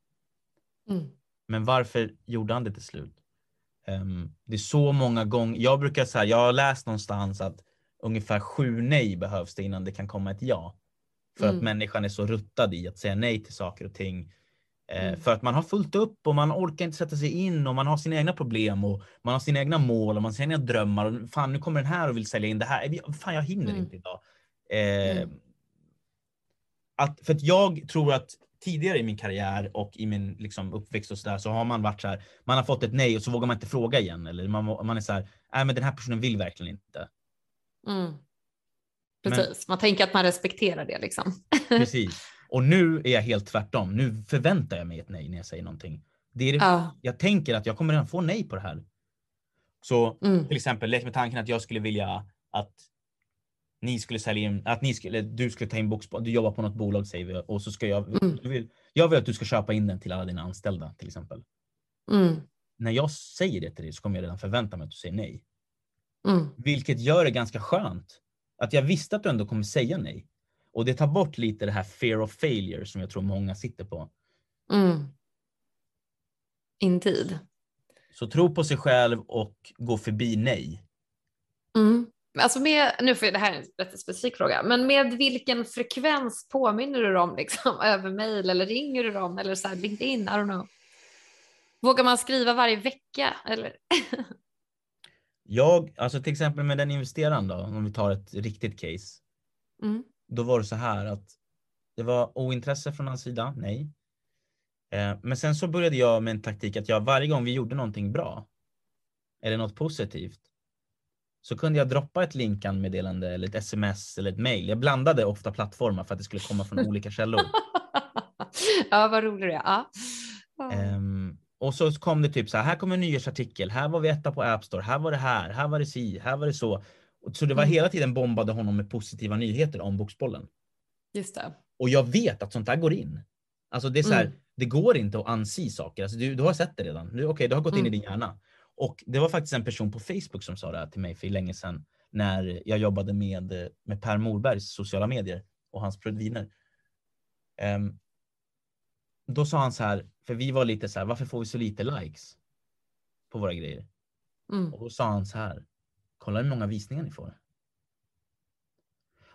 Mm. Men varför gjorde han det till slut? Um, det är så många gånger, jag brukar säga, jag har läst någonstans att ungefär sju nej behövs det innan det kan komma ett ja. För mm. att människan är så ruttad i att säga nej till saker och ting. Eh, mm. För att man har fullt upp och man orkar inte sätta sig in och man har sina egna problem och man har sina egna mål och man har sina egna drömmar. Och fan, nu kommer den här och vill sälja in det här. Fan, jag hinner mm. inte idag. Eh, mm. att, för att jag tror att tidigare i min karriär och i min liksom, uppväxt och sådär så har man varit så här, man har fått ett nej och så vågar man inte fråga igen. Eller man, man är så här, nej men den här personen vill verkligen inte. Mm. Precis, men, man tänker att man respekterar det liksom. precis. Och nu är jag helt tvärtom. Nu förväntar jag mig ett nej när jag säger någonting. Det är det, ja. Jag tänker att jag kommer redan få nej på det här. Så mm. till exempel, lek med tanken att jag skulle vilja att ni skulle sälja in, att ni skulle, du skulle ta in Boxboll, du jobbar på något bolag säger vi och så ska jag, mm. vill, jag vill att du ska köpa in den till alla dina anställda till exempel. Mm. När jag säger det till dig så kommer jag redan förvänta mig att du säger nej. Mm. Vilket gör det ganska skönt. Att jag visste att du ändå kommer säga nej. Och det tar bort lite det här fear of failure som jag tror många sitter på. Mm. Indeed. Så tro på sig själv och gå förbi nej. Mm. Alltså med, nu för det här är en rätt specifik fråga, men med vilken frekvens påminner du dem liksom, över mail eller ringer du dem eller så här LinkedIn? I don't know. Vågar man skriva varje vecka eller? jag, alltså till exempel med den investeraren då, om vi tar ett riktigt case. Mm. Då var det så här att det var ointresse från hans sida, nej. Eh, men sen så började jag med en taktik att jag varje gång vi gjorde någonting bra eller något positivt så kunde jag droppa ett linkanmeddelande eller ett sms eller ett mail. Jag blandade ofta plattformar för att det skulle komma från olika källor. ja, vad roligt det är. Ja. Och så kom det typ så här, här kommer en nyhetsartikel, här var vi etta på App Store, här var det här, här var det si, här var det så. Så det var mm. hela tiden bombade honom med positiva nyheter om Boxbollen. Just det. Och jag vet att sånt där går in. Alltså det är så här, mm. det går inte att anse saker. Alltså du, du har sett det redan. Okej, okay, det har gått in i mm. din hjärna. Och det var faktiskt en person på Facebook som sa det här till mig för länge sedan när jag jobbade med, med Per Morbergs sociala medier och hans viner. Um, då sa han så här, för vi var lite så här, varför får vi så lite likes på våra grejer? Mm. Och då sa han så här, kolla hur många visningar ni får.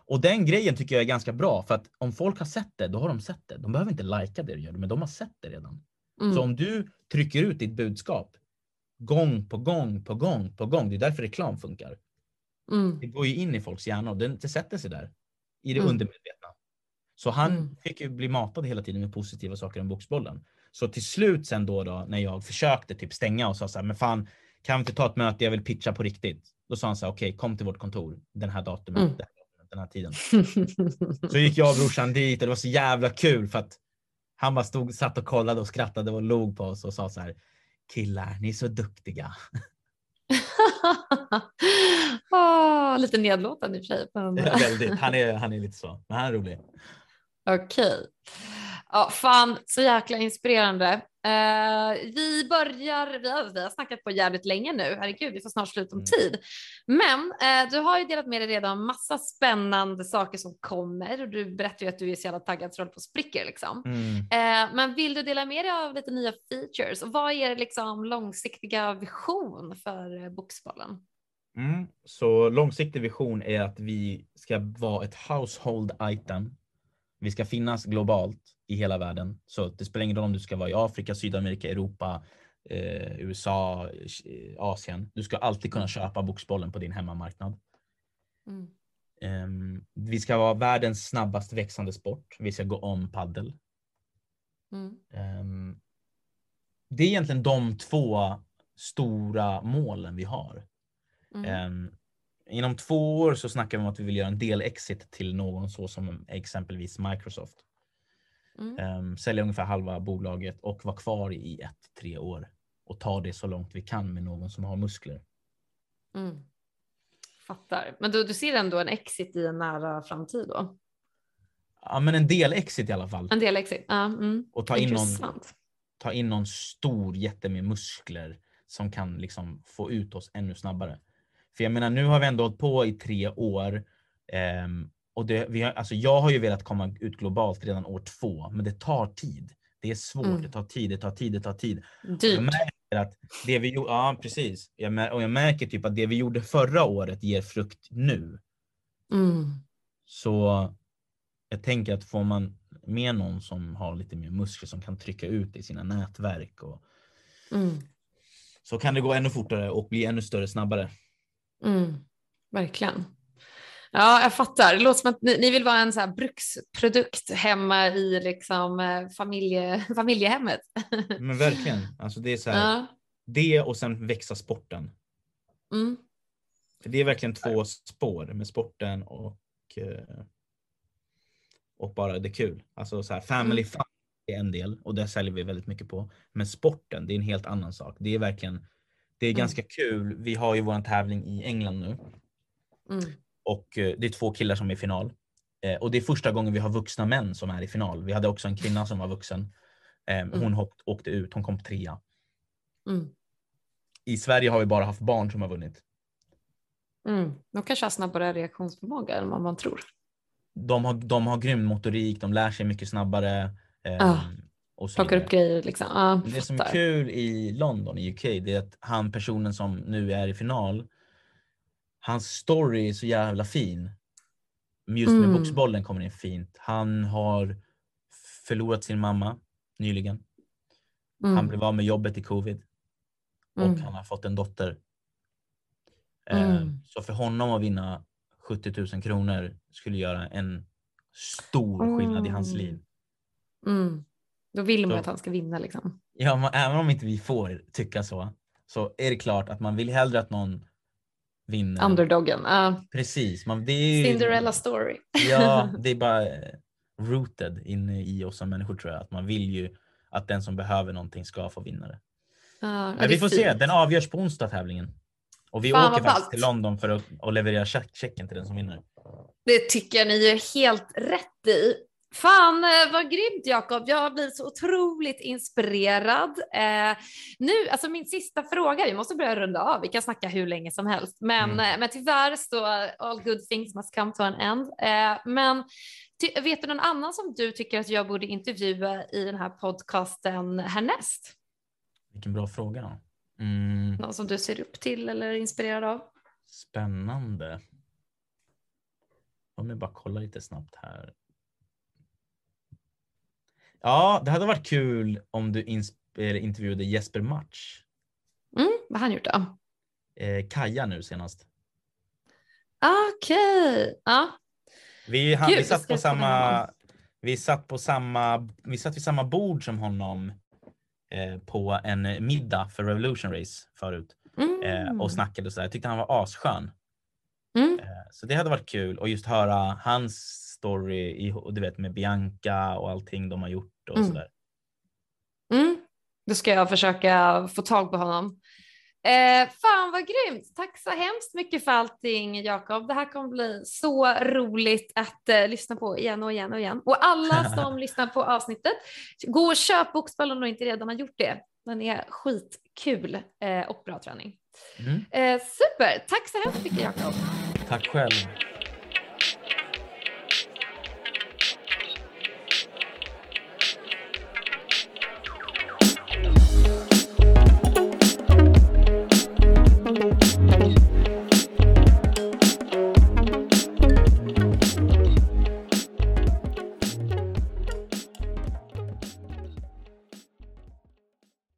Och den grejen tycker jag är ganska bra för att om folk har sett det, då har de sett det. De behöver inte lajka det du gör, men de har sett det redan. Mm. Så om du trycker ut ditt budskap gång på gång på gång på gång. Det är därför reklam funkar. Mm. Det går ju in i folks hjärnor. Det, det sätter sig där i det mm. undermedvetna. Så han mm. fick ju bli matad hela tiden med positiva saker om boxbollen. Så till slut sen då, då när jag försökte typ stänga och sa så här, men fan, kan vi inte ta ett möte? Jag vill pitcha på riktigt. Då sa han så här, okej, okay, kom till vårt kontor den här datumet, mm. den här tiden. så gick jag och brorsan dit och det var så jävla kul för att han bara stod, satt och kollade och skrattade och log på oss och sa så här, killar, ni är så duktiga. oh, lite nedlåtande i och för sig. Väldigt. Han är, han är lite så, men han är rolig. Okej. Okay. Ja, fan så jäkla inspirerande. Uh, vi börjar, vi har, vi har snackat på jävligt länge nu, herregud vi får snart slut om mm. tid. Men uh, du har ju delat med dig redan massa spännande saker som kommer och du berättar ju att du är så jävla taggad så du på sprickor liksom. Mm. Uh, men vill du dela med dig av lite nya features och vad är liksom långsiktiga vision för Boxbollen? Mm. Så långsiktig vision är att vi ska vara ett household item. Vi ska finnas globalt i hela världen. Så det spelar ingen roll om du ska vara i Afrika, Sydamerika, Europa, eh, USA, eh, Asien. Du ska alltid kunna köpa boxbollen på din hemmamarknad. Mm. Um, vi ska vara världens snabbast växande sport. Vi ska gå om paddel. Mm. Um, det är egentligen de två stora målen vi har. Mm. Um, inom två år så snackar vi om att vi vill göra en del exit till någon så som exempelvis Microsoft. Mm. Um, sälja ungefär halva bolaget och vara kvar i ett, tre år och ta det så långt vi kan med någon som har muskler. Mm. Fattar. Men du, du ser ändå en exit i en nära framtid då? Ja, men en del exit i alla fall. En del exit. Ja, mm. Och ta in, någon, ta in någon stor jätte med muskler som kan liksom få ut oss ännu snabbare. För jag menar, nu har vi ändå hållit på i tre år um, och det, vi har, alltså jag har ju velat komma ut globalt redan år två, men det tar tid. Det är svårt, mm. det tar tid, det tar tid, det tar tid. Dyrt. Jag märker att det vi gjorde, ja precis. Jag, och jag märker typ att det vi gjorde förra året ger frukt nu. Mm. Så jag tänker att får man med någon som har lite mer muskler som kan trycka ut i sina nätverk och mm. så kan det gå ännu fortare och bli ännu större snabbare. Mm. Verkligen. Ja, jag fattar. Det låter som att ni, ni vill vara en så bruksprodukt hemma i liksom eh, familje, familjehemmet. Men verkligen. Alltså det är så här, ja. det och sen växa sporten. Mm. Det är verkligen två spår med sporten och, eh, och bara det kul. Alltså så här, family mm. fun är en del och det säljer vi väldigt mycket på. Men sporten, det är en helt annan sak. Det är verkligen, det är mm. ganska kul. Vi har ju våran tävling i England nu. Mm. Och eh, det är två killar som är i final. Eh, och det är första gången vi har vuxna män som är i final. Vi hade också en kvinna som var vuxen. Eh, hon mm. åkte ut, hon kom trea. Mm. I Sverige har vi bara haft barn som har vunnit. Mm. De kanske har snabbare reaktionsförmåga än vad man tror. De har, de har grym motorik, de lär sig mycket snabbare. Eh, ah, och plockar upp grejer liksom. Ah, det som är kul i London, i UK, det är att han personen som nu är i final, hans story är så jävla fin. Just med mm. boxbollen kommer in fint. Han har förlorat sin mamma nyligen. Mm. Han blev av med jobbet i covid. Och mm. han har fått en dotter. Eh, mm. Så för honom att vinna 70 000 kronor skulle göra en stor skillnad i hans mm. liv. Då vill man så, att han ska vinna liksom. Ja, man, även om inte vi får tycka så, så är det klart att man vill hellre att någon vinner. Underdoggen. Uh. Precis. Man, det är Cinderella story. ja, det är bara rooted inne i oss som människor tror jag. Att man vill ju att den som behöver någonting ska få vinna det. Uh, Men vi får fint. se. Den avgörs på onsdag tävlingen. Och vi Fan, åker faktiskt till London för att, att leverera checken till den som vinner. Det tycker jag ni är helt rätt i. Fan eh, vad grymt Jakob, jag har blivit så otroligt inspirerad. Eh, nu, alltså min sista fråga, vi måste börja runda av, vi kan snacka hur länge som helst, men, mm. Eh, men tyvärr så all good things must come to an end. Eh, men ty, vet du någon annan som du tycker att jag borde intervjua i den här podcasten härnäst? Vilken bra fråga. Mm. Någon som du ser upp till eller är inspirerad av? Spännande. Om jag bara kolla lite snabbt här. Ja, det hade varit kul om du intervjuade Jesper Match. Mm, vad har han gjort då? Eh, Kaja nu senast. Okej, okay. ja. Vi, han, Gud, vi satt på samma, vi satt på samma, vi satt vid samma bord som honom eh, på en middag för Revolution Race förut mm. eh, och snackade så där. Jag tyckte han var asskön. Mm. Eh, så det hade varit kul och just höra hans story i, du vet, med Bianca och allting de har gjort och mm. sådär. Mm. Då ska jag försöka få tag på honom. Eh, fan vad grymt! Tack så hemskt mycket för allting Jakob. Det här kommer bli så roligt att eh, lyssna på igen och igen och igen. Och alla som lyssnar på avsnittet, gå och köp Boxbollen om du inte redan har gjort det. Den är skitkul eh, och bra träning. Mm. Eh, super! Tack så hemskt mycket Jakob. Tack själv.